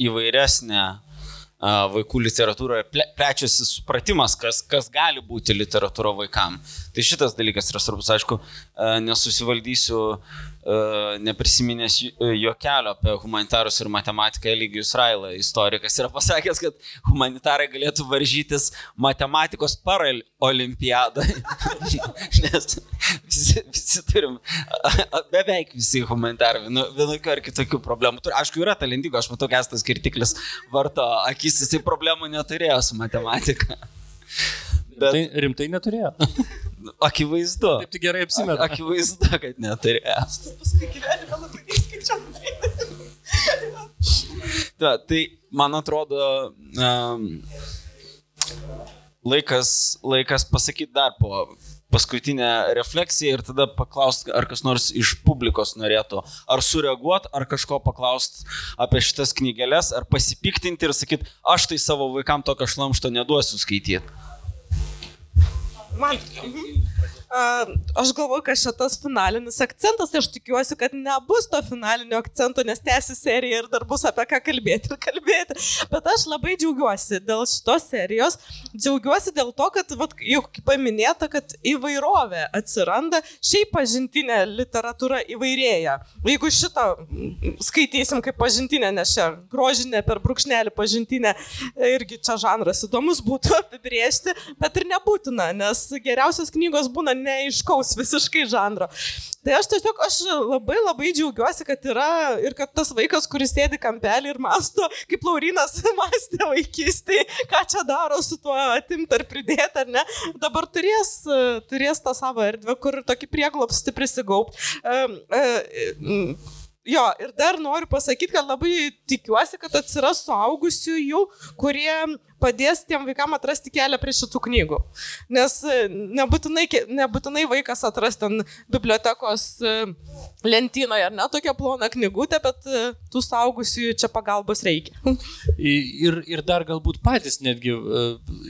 įvairesnę vaikų literatūroje, plečiasi supratimas, kas, kas gali būti literatūra vaikam. Tai šitas dalykas yra svarbus, aišku, nesusivaldysiu E, neprisiminęs juokelio apie humanitarus ir matematiką Eligijus Raila, istorikas, yra pasakęs, kad humanitarai galėtų varžytis matematikos paralimpiadoje. *laughs* Nes visi, visi turim, beveik visi humanitarai, nu, vienokių ar kitokių problemų. Aišku, yra talentingo, aš matau, kad tas skirtiklis varto akis, jisai problemų neturėjo su matematika. Bet... Tai rimtai neturėjo. Akivaizdu. Taip tik gerai apsimeta. Akivaizdu, kad neturėjo. Paskui gyvenime labai neskaičiau. Ta, tai man atrodo, um, laikas, laikas pasakyti dar po paskutinę refleksiją ir tada paklausti, ar kas nors iš publikos norėtų ar sureaguoti, ar kažko paklausti apie šitas knygelės, ar pasipiktinti ir sakyti, aš tai savo vaikam tokio šlamšto neduosiu skaityti. Man. Aš galvoju, kad šitas finalinis akcentas, tai aš tikiuosi, kad nebus to finalinio akcento, nes tęsi seriją ir dar bus apie ką kalbėti ir kalbėti. Bet aš labai džiaugiuosi dėl šitos serijos. Džiaugiuosi dėl to, kad, vat, jau paminėta, kad įvairovė atsiranda, šiaip pažintinė literatūra įvairėja. Jeigu šitą skaitysim kaip pažintinę, nes čia grožinė per brūkšnelį pažintinę, irgi čia žanras įdomus būtų *laughs* apibriežti, bet ir nebūtina, nes geriausios knygos būna neaiškaus visiškai žanro. Tai aš tiesiog, aš labai labai džiaugiuosi, kad yra ir kad tas vaikas, kuris sėdi kampelį ir masto, kaip Laurinas *laughs* mąstė vaikystėje, ką čia daro su tuo atimti ar pridėti, ar ne, dabar turės, turės tą savo erdvę, kur tokį prieglopsti prisigaupt. Um, um, Jo, ir dar noriu pasakyti, kad labai tikiuosi, kad atsiras suaugusiųjų, kurie padės tiem vaikam atrasti kelią prie šitų knygų. Nes e, nebūtinai, nebūtinai vaikas atras ten bibliotekos e, lentynoje ar ne tokia plona knygutė, bet e, tų saugusiųjų čia pagalbos reikia. Ir, ir dar galbūt patys netgi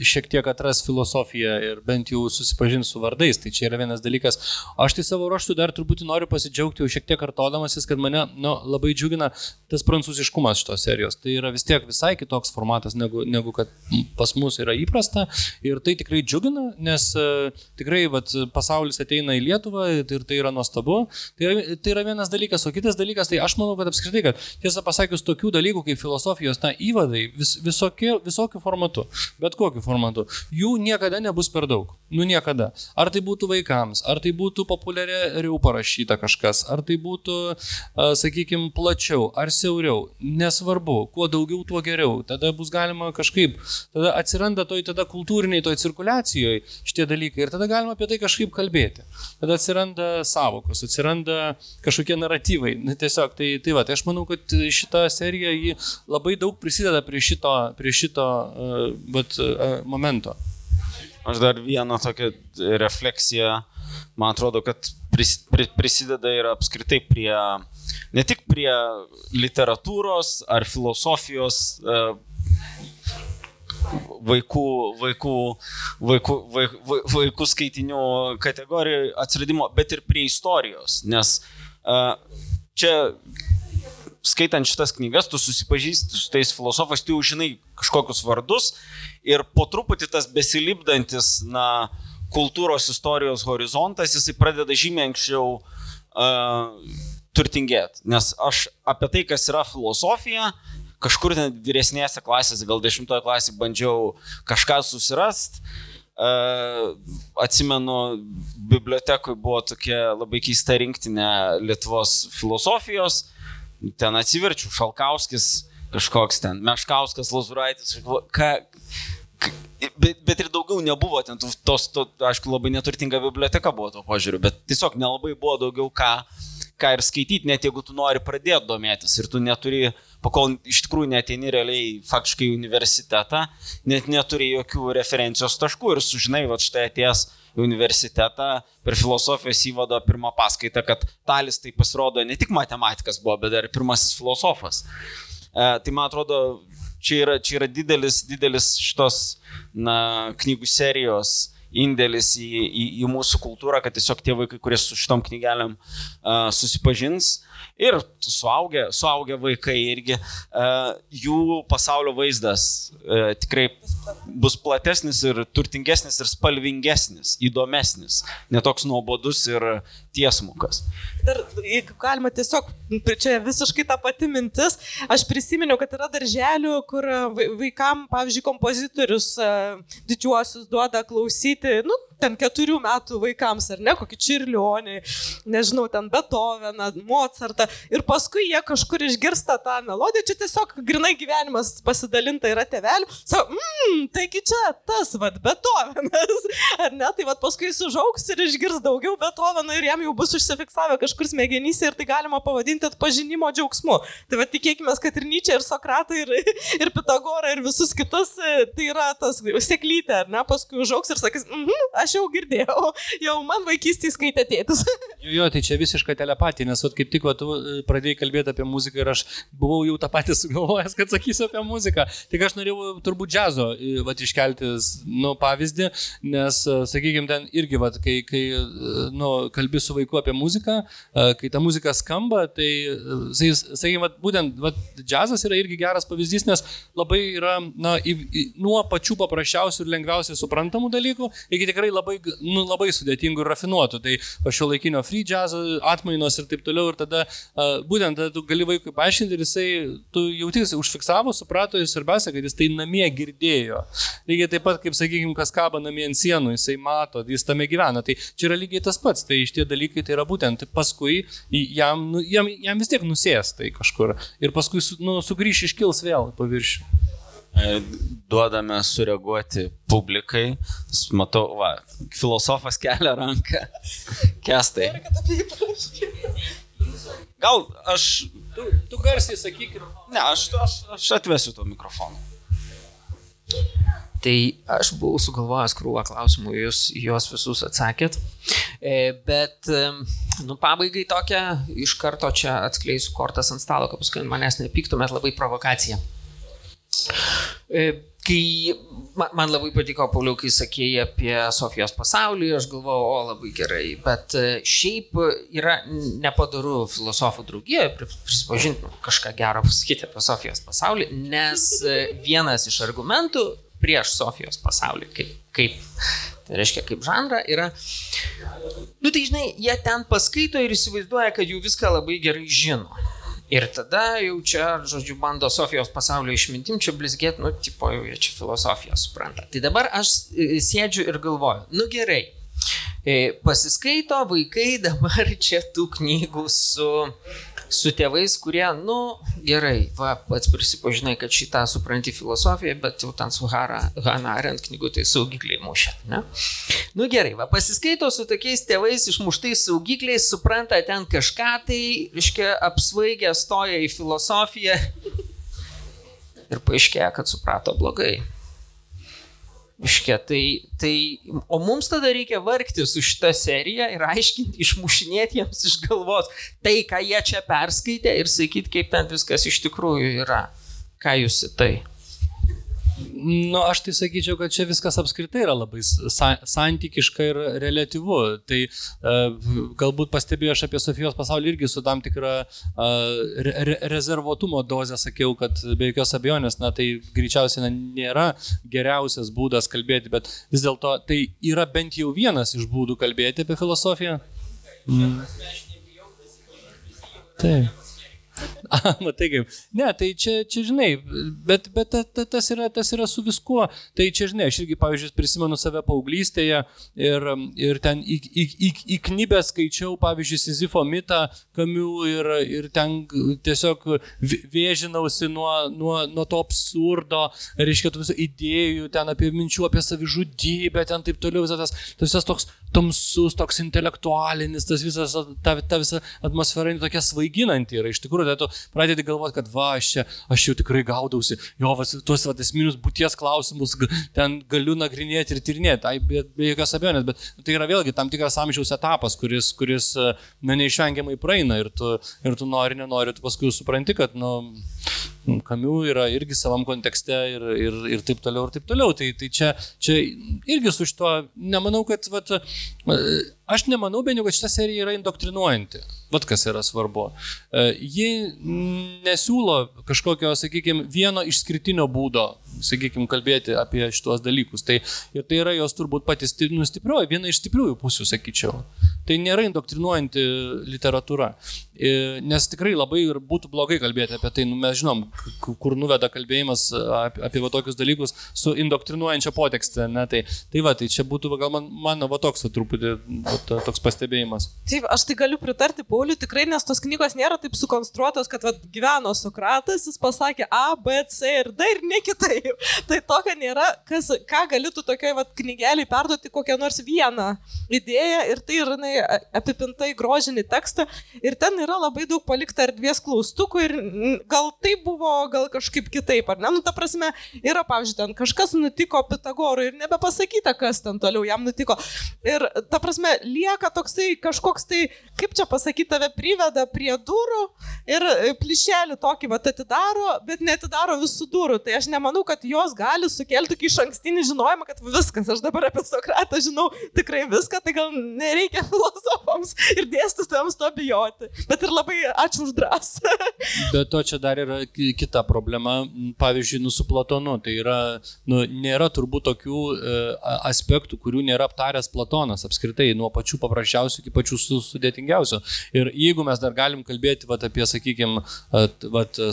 šiek tiek atras filosofiją ir bent jau susipažins su vardais. Tai čia yra vienas dalykas. Aš tai savo ruoštų dar truputį noriu pasidžiaugti jau šiek tiek kartodamasis, kad mane nu, labai džiugina tas prancūziškumas šitos serijos. Tai yra vis tiek visai kitoks formatas negu, negu kad pas mus yra įprasta ir tai tikrai džiugina, nes uh, tikrai vat, pasaulis ateina į Lietuvą ir tai yra nuostabu. Tai yra, tai yra vienas dalykas, o kitas dalykas, tai aš manau, kad apskritai, kad tiesą pasakius, tokių dalykų kaip filosofijos, na, įvadai vis, visokie, visokių formatų, bet kokiu formatu, jų niekada nebus per daug. Nu niekada. Ar tai būtų vaikams, ar tai būtų populiariau parašyta kažkas, ar tai būtų, uh, sakykime, plačiau ar siauriau, nesvarbu, kuo daugiau, tuo geriau. Tada bus galima kažkaip tada atsiranda toj tada kultūriniai, toj cirkuliacijoje šitie dalykai ir tada galima apie tai kažkaip kalbėti. Tada atsiranda savokos, atsiranda kažkokie naratyvai. Na, tiesiog, tai, tai va, tai aš manau, kad šita serija jį labai daug prisideda prie šito, prie šito uh, vat, uh, momento. Aš dar vieną tokią refleksiją, man atrodo, kad pris, pri, prisideda ir apskritai prie, ne tik prie literatūros ar filosofijos uh, vaikų, vaikų, vaikų, vaikų, vaikų skaitinių kategorijų atsiradimo, bet ir prie istorijos. Nes uh, čia skaitant šitas knygas, tu susipažįsti su tais filosofais, tu jau žinai kažkokius vardus ir po truputį tas besilipdantis, na, kultūros istorijos horizontas, jisai pradeda žymiai anksčiau uh, turtingėti. Nes aš apie tai, kas yra filosofija, uh, kažkur ten vyresnėse klasėse, gal dešimtoje klasėje bandžiau kažką susirasti. Uh, atsimenu, bibliotekoje buvo tokia labai keista rinktinė Lietuvos filosofijos. Ten atsiverčiu, Šalkauskis, kažkoks ten, Meškauskas, Lazuraitis, ką, Bet, bet ir daugiau nebuvo ten, tos, to, aišku, labai neturtinga biblioteka buvo to požiūriu, bet tiesiog nelabai buvo daugiau ką, ką ir skaityti, net jeigu tu nori pradėti domėtis ir tu neturi pakol iš tikrųjų neteini realiai faktiškai į universitetą, net neturi jokių referencijos taškų ir sužinai, va štai atėjęs į universitetą per filosofijos įvado pirmą paskaitą, kad Talis tai pasirodo ne tik matematikas buvo, bet dar ir pirmasis filosofas. E, tai man atrodo, čia yra, čia yra didelis, didelis šitos na, knygų serijos indėlis į, į, į mūsų kultūrą, kad tiesiog tie vaikai, kurie su šitom knygelėm uh, susipažins ir suaugę, suaugę vaikai irgi, uh, jų pasaulio vaizdas uh, tikrai bus platesnis ir turtingesnis ir spalvingesnis, įdomesnis, netoks nuobodus ir tiesmukas. Dar, jeigu galima tiesiog, čia visiškai ta pati mintis, aš prisiminiau, kad yra darželių, kur vaikam, pavyzdžiui, kompozitorius didžiuosius duoda klausyti, nu, ten keturių metų vaikams, ar ne, kokį Čirlionį, nežinau, ten Beethoveną, Mozartą. Ir paskui jie kažkur išgirsta tą melodiją, čia tiesiog grinai gyvenimas pasidalinta yra tevelių. Sako, mmm, taigi čia tas, vad, Beethovenas. *laughs* Ar ne, tai vad paskui jis užaugs ir išgirs daugiau Beethoveno ir jam jau bus užsifiksavę kažkur smegenyse ir tai galima pavadinti atpažinimo džiaugsmu. Tai vad tikėkime, kad ir Nyčia, ir Sokratai, ir, ir Pitagora, ir visus kitus, tai yra tas sėklytė, ar ne, paskui užaugs ir sakys, mhm, aš jau girdėjau, jau man vaikystėje skaitė tėtis. *laughs* Jo, jo, tai čia visiška telepatija, nes vat, kaip tik vat, e, pradėjai kalbėti apie muziką ir aš buvau jau tą patį sugalvojęs, kad sakysiu apie muziką. Tik aš norėjau turbūt džiazo e, vat, iškelti nu, pavyzdį, nes, e, sakykime, ten irgi, vat, kai, kai nu, kalbi su vaiku apie muziką, kai ta muzika skamba, tai, sakykime, vat, būtent vat, džiazas yra irgi geras pavyzdys, nes labai yra na, į, į, nuo pačių paprasčiausių ir lengviausiai suprantamų dalykų iki tikrai labai, nu, labai sudėtingų ir rafinuotų. Tai šio laikinio free jazz atmainos ir taip toliau. Ir tada uh, būtent tada tu gali vaikui paaiškinti ir jisai, tu jautis, užfiksavo, suprato ir svarbiausia, kad jis tai namie girdėjo. Lygiai taip pat, kaip sakykime, kas kaba namie ant sienų, jisai mato, jis tame gyvena. Tai čia yra lygiai tas pats. Tai šitie dalykai tai yra būtent paskui jam, nu, jam, jam vis tiek nusės tai kažkur. Ir paskui nu, sugrįš iškils vėl paviršių. E, duodame sureaguoti publikai. Matau, va, filosofas kelia ranką. Kestai. Gal aš... Tu, tu garsiai sakyk. Ne, aš, aš, aš atvesiu to mikrofoną. Tai aš buvau sugalvojęs krūvą klausimų, jūs juos visus atsakėt. E, bet, nu, pabaigai tokia, iš karto čia atskleisiu kortas ant stalo, kad paskui manęs nepyktumėt labai provokacija. E, kai man labai patiko, Pauliau, kai sakėjai apie Sofijos pasaulį, aš galvojau, o labai gerai, bet e, šiaip yra nepadaru filosofų draugija, prisipažinti kažką gero pasakyti apie Sofijos pasaulį, nes vienas iš argumentų prieš Sofijos pasaulį, kaip, kaip Tai reiškia, kaip žanrą yra. Nu tai žinai, jie ten paskaito ir įsivaizduoja, kad jų viską labai gerai žino. Ir tada jau čia, žodžiu, bando Sofijos pasaulio išmintim čia blizgėti, nu, tipo, jau jie čia filosofiją supranta. Tai dabar aš e, sėdžiu ir galvoju, nu gerai, e, pasiskaito vaikai dabar čia tų knygų su su tėvais, kurie, nu, gerai, va, pats prisipažinai, kad šitą supranti filosofiją, bet jau ten su Hara, Hana Arendt knygų tai saugikliai mušė, ne? Nu gerai, va, pasiskaito su tokiais tėvais išmuštais saugikliais, supranta ten kažką, tai, reiškia, apsvaigę stoja į filosofiją ir paaiškėja, kad suprato blogai. Iškia, tai, tai, o mums tada reikia vargti su šitą seriją ir aiškinti, išmušinėti jiems iš galvos tai, ką jie čia perskaitė ir sakyti, kaip ten viskas iš tikrųjų yra. Ką jūs į tai? Nu, aš tai sakyčiau, kad čia viskas apskritai yra labai sa santykiška ir relativu. Tai uh, galbūt pastebėjau aš apie Sofijos pasaulį irgi su tam tikra uh, re rezervuotumo dozė sakiau, kad be jokios abejonės, na tai greičiausiai na, nėra geriausias būdas kalbėti, bet vis dėlto tai yra bent jau vienas iš būdų kalbėti apie filosofiją. Mm. Taip. *laughs* Matai kaip. Ne, tai čia, čia žinai, bet, bet ta, ta, tas, yra, tas yra su viskuo. Tai čia, žinai, aš irgi, pavyzdžiui, prisimenu save paauglystėje ir, ir ten į, į, į, įknybę skaičiau, pavyzdžiui, Sizifo mitą, kamių ir, ir ten tiesiog vėžinausi nuo, nuo, nuo to absurdo, reiškia, tų visų idėjų, ten apie minčių, apie savižudybę, ten taip toliau, visas tas, tas toks tamsus, toks intelektualinis, tas visas, ta, ta visa atmosfera tokia svaiginanti yra. Iš tikrųjų tada tu pradedi galvoti, kad va, aš čia, aš jau tikrai gaudausi, jo, vas, tuos va, esminius būties klausimus ten galiu nagrinėti ir tyrinėti, tai be, be jokios abejonės, bet tai yra vėlgi tam tikras amžiaus etapas, kuris, kuris na, neišvengiamai praeina ir tu, ir tu nori, nenori, tu paskui supranti, kad, nu, Kamiu yra irgi savam kontekste ir, ir, ir taip toliau, ir taip toliau. Tai, tai čia, čia irgi su šito, nemanau, kad, vat, aš nemanau, bent jau, kad šita serija yra indoktrinuojanti. Vat kas yra svarbu. E, ji nesiūlo kažkokio, sakykime, vieno išskirtinio būdo, sakykime, kalbėti apie šitos dalykus. Tai, ir tai yra jos turbūt pati nustiprioji, viena iš stipriųjų pusių, sakyčiau. Tai nėra indoktrinuojanti literatūra. E, nes tikrai labai ir būtų blogai kalbėti apie tai, nu, mes žinom, kur nuveda kalbėjimas apie, apie va, tokius dalykus su indoktrinuojančia potekste. Ne? Tai, tai va, tai čia būtų gal man, mano va, toks va, truputį va, toks pastebėjimas. Taip, aš tai galiu pritarti Pauliui tikrai, nes tos knygos nėra taip sukonstruotos, kad vat, gyveno Sokratas, jis pasakė A, B, C ir D ir ne kitaip. *laughs* Tai tokio nėra, kas, ką galėtų tokiai vat, knygeliai perduoti kokią nors vieną idėją ir tai yra, na, jinai apipinta į grožinį tekstą ir ten yra labai daug palikta erdvės klaustukų ir gal tai buvo, gal kažkaip kitaip, ar ne? Nu, ta prasme, yra, pavyzdžiui, ten kažkas nutiko Pitagorui ir nebepasakyta, kas ten toliau jam nutiko. Ir ta prasme, lieka toksai kažkoks tai, kaip čia pasakyti, tave priveda prie durų ir e, plyšelį tokį va atidaro, bet netidaro visų durų. Tai aš nemanau, kad jos gali sukelti tokį iš ankstinį žinojimą, kad viskas, aš dabar apie Sokratą žinau tikrai viską, tai gal nereikia *laughs* filosofams ir dėstytojams to bijoti. Bet ir labai ačiū už drąsą. *laughs* Bet to čia dar yra ki- kita problema, pavyzdžiui, nu, su Platonu. Tai yra, nu, nėra turbūt tokių e, aspektų, kurių nėra aptaręs Platonas apskritai, nuo pačių paprasčiausių iki pačių su, sudėtingiausių. Ir jeigu mes dar galim kalbėti vat, apie, sakykime,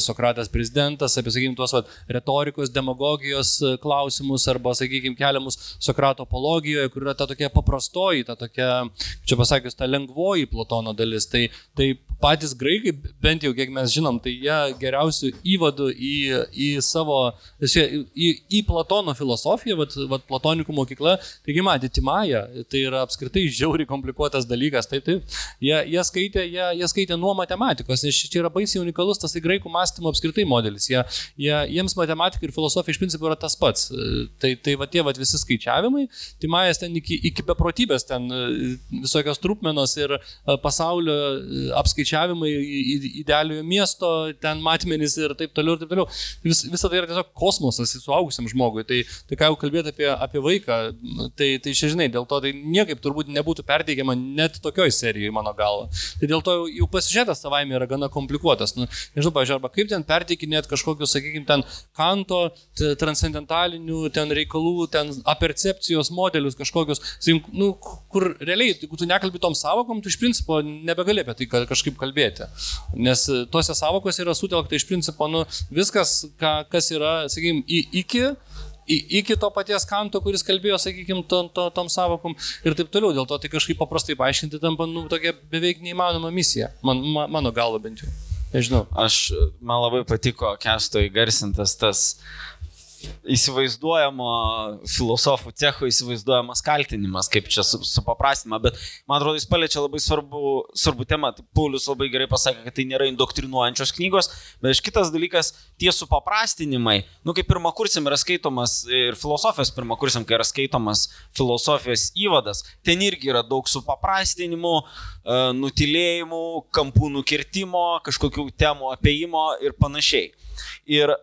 Sokratas prezidentas, apie, sakykime, tuos vat, retorikos, demagogijos e, klausimus arba, sakykime, keliamus Sokrato apologijoje, kur yra ta tokia paprastoji, ta tokia, čia pasakius, ta lengvoji Platono dalis, tai, tai patys graikai, bent jau kiek mes žinom, tai jie geriausių įvadų į, į savo, į, į Platono filosofiją, vat, vat Platonikų mokykla, taigi matėte, Maja, tai yra apskritai žiauriai komplikuotas dalykas, taip, taip, jie, jie, skaitė, jie, jie skaitė nuo matematikos, nes čia yra baisiai unikalus tas tai graikų mąstymo apskritai modelis, jie, jie, jiems matematika ir filosofija iš principo yra tas pats, tai, tai va tie va visi skaičiavimai, tai Majas ten iki, iki beprotybės, ten e, visokios trupmenos ir e, pasaulio e, apskaičiavimai idealiojo miesto, ten matmenys ir taip toliau ir taip toliau. Vis, visa tai yra tiesiog kosmosas suaugusiam žmogui. Tai, tai ką jau kalbėti apie, apie vaiką, tai, tai čia žinai, dėl to tai niekaip turbūt nebūtų perteikiama net tokioj serijoje, mano galva. Tai dėl to jau, jau pasižiūrėtas savaime yra gana komplikuotas. Nu, nežinau, pažiūrėjau, arba kaip ten perteikinėt kažkokius, sakykime, ten kanto, transcendentalinių ten reikalų, ten apercepcijos modelius kažkokius, sakykim, nu, kur realiai, jeigu tu nekalbi tom savokom, tu iš principo nebegali apie tai ka- kažkaip kalbėti. Nes e, tose savokose yra sutelkta iš principo, nu, viskas, ką, kas yra, sakykime, iki iki to paties kanto, kuris kalbėjo, sakykime, tom, to, tom savokom ir taip toliau. Dėl to tai kažkaip paprastai paaiškinti tampa nu, tokia beveik neįmanoma misija. Man, ma, mano galva bent jau. Nežinau. Aš, man labai patiko kesto įgarsintas tas įsivaizduojamo filosofų cecho įsivaizduojamas kaltinimas, kaip čia su- supaprastinama, bet man atrodo, jis paliečia labai svarbu, svarbu temą. Tai Paulius labai gerai pasakė, kad tai nėra indoktrinuojančios knygos, bet iš kitas dalykas, tie supaprastinimai, nu kaip pirmą kursim yra skaitomas ir filosofijos pirmą kursim, kai yra skaitomas filosofijos įvadas, ten irgi yra daug supaprastinimų, e, nutilėjimų, kampų nukirtimo, kažkokių temų apiejimo ir panašiai. Ir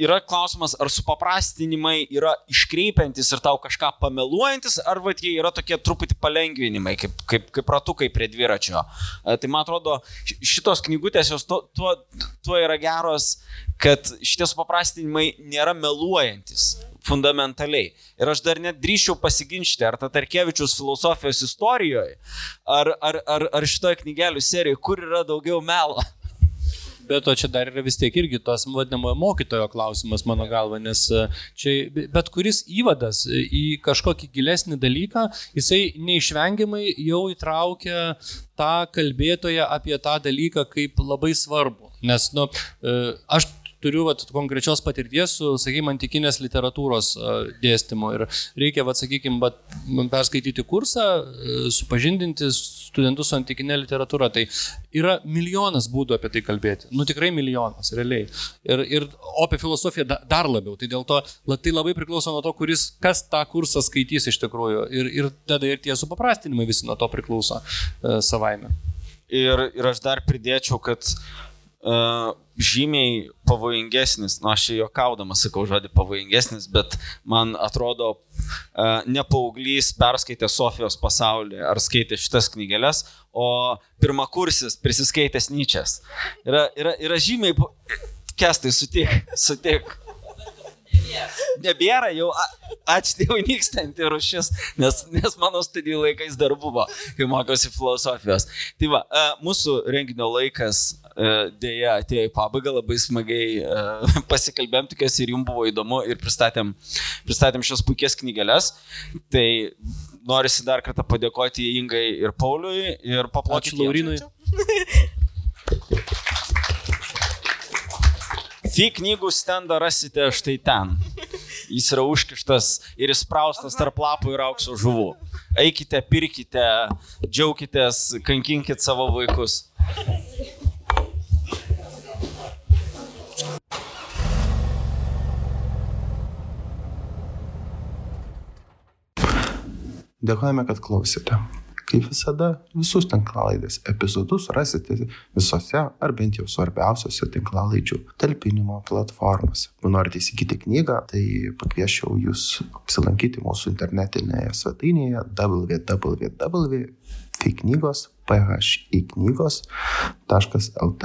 yra klausimas, ar supaprastinimai yra iškreipiantis ir tau kažką pameluojantis, ar vat, jie yra tokie truputį palengvinimai, kaip, kaip, kaip ratukai prie dviračio. E, Tai man atrodo, ši- šitos knygutės jos tuo, tuo, tuo yra geros, kad šitie supaprastinimai nėra meluojantis fundamentaliai. Ir aš dar net drįščiau pasiginčyti, ar Tatarkevičius filosofijos istorijoje, ar, ar, ar, ar šitoje knygelių serijoje, kur yra daugiau melo. Bet to čia dar yra vis tiek irgi tos vadinamojo mokytojo klausimas, mano galva, nes e, čia bet kuris įvadas į kažkokį gilesnį dalyką, jisai neišvengiamai jau įtraukia tą kalbėtoją apie tą dalyką kaip labai svarbu. Nes, nu, e, aš turiu vat, konkrečios patirties su, sakykime, antikinės literatūros dėstymu ir reikia, vat, sakykime, vat, perskaityti kursą, e, supažindinti studentus su antikinė literatūra. Tai yra milijonas būdų apie tai kalbėti. Nu tikrai milijonas, realiai. Ir, ir, o apie filosofiją da, dar labiau. Tai dėl to tai labai priklauso nuo to, kuris, kas tą kursą skaitys iš tikrųjų. Ir, ir tada ir tie supaprastinimai visi nuo to priklauso e, savaime. Ir, ir aš dar pridėčiau, kad uh, žymiai pavojingesnis, nu aš čia juokaudamas sakau žodį pavojingesnis, bet man atrodo, uh, ne paauglys perskaitė Sofijos pasaulį ar skaitė šitas knygelės, o pirmakursis prisiskaitęs Nyčias. Yra, yra, yra žymiai... Kestai, sutik, sutik. Nebėra jau, a- ačiū Dievui, nykstanti rušis, nes, nes mano studijų laikais dar buvo, kai mokiausi filosofijos. Tai va, e, mūsų renginio laikas e, dėja atėjo į pabaigą, labai smagiai e, pasikalbėjom, tikiuosi ir jums buvo įdomu ir pristatėm, pristatėm šios puikias knygelės. Tai norisi dar kartą padėkoti Ingai ir Pauliui ir paploti Ačiū *laughs* Fi knygų stendą rasite štai ten. Jis yra užkištas ir įspraustas tarp lapų ir aukso žuvų. eikite, pirkite, džiaukitės, kankinkit savo vaikus. Dėkojame, kad klausėte. Kaip visada, visus tinklalaidės epizodus rasite visose ar bent jau svarbiausiose tinklalaidžių talpinimo platformose. Jeigu norite įsigyti knygą, tai pakviešiau jūs apsilankyti mūsų internetinėje svetainėje www.knygos.lt.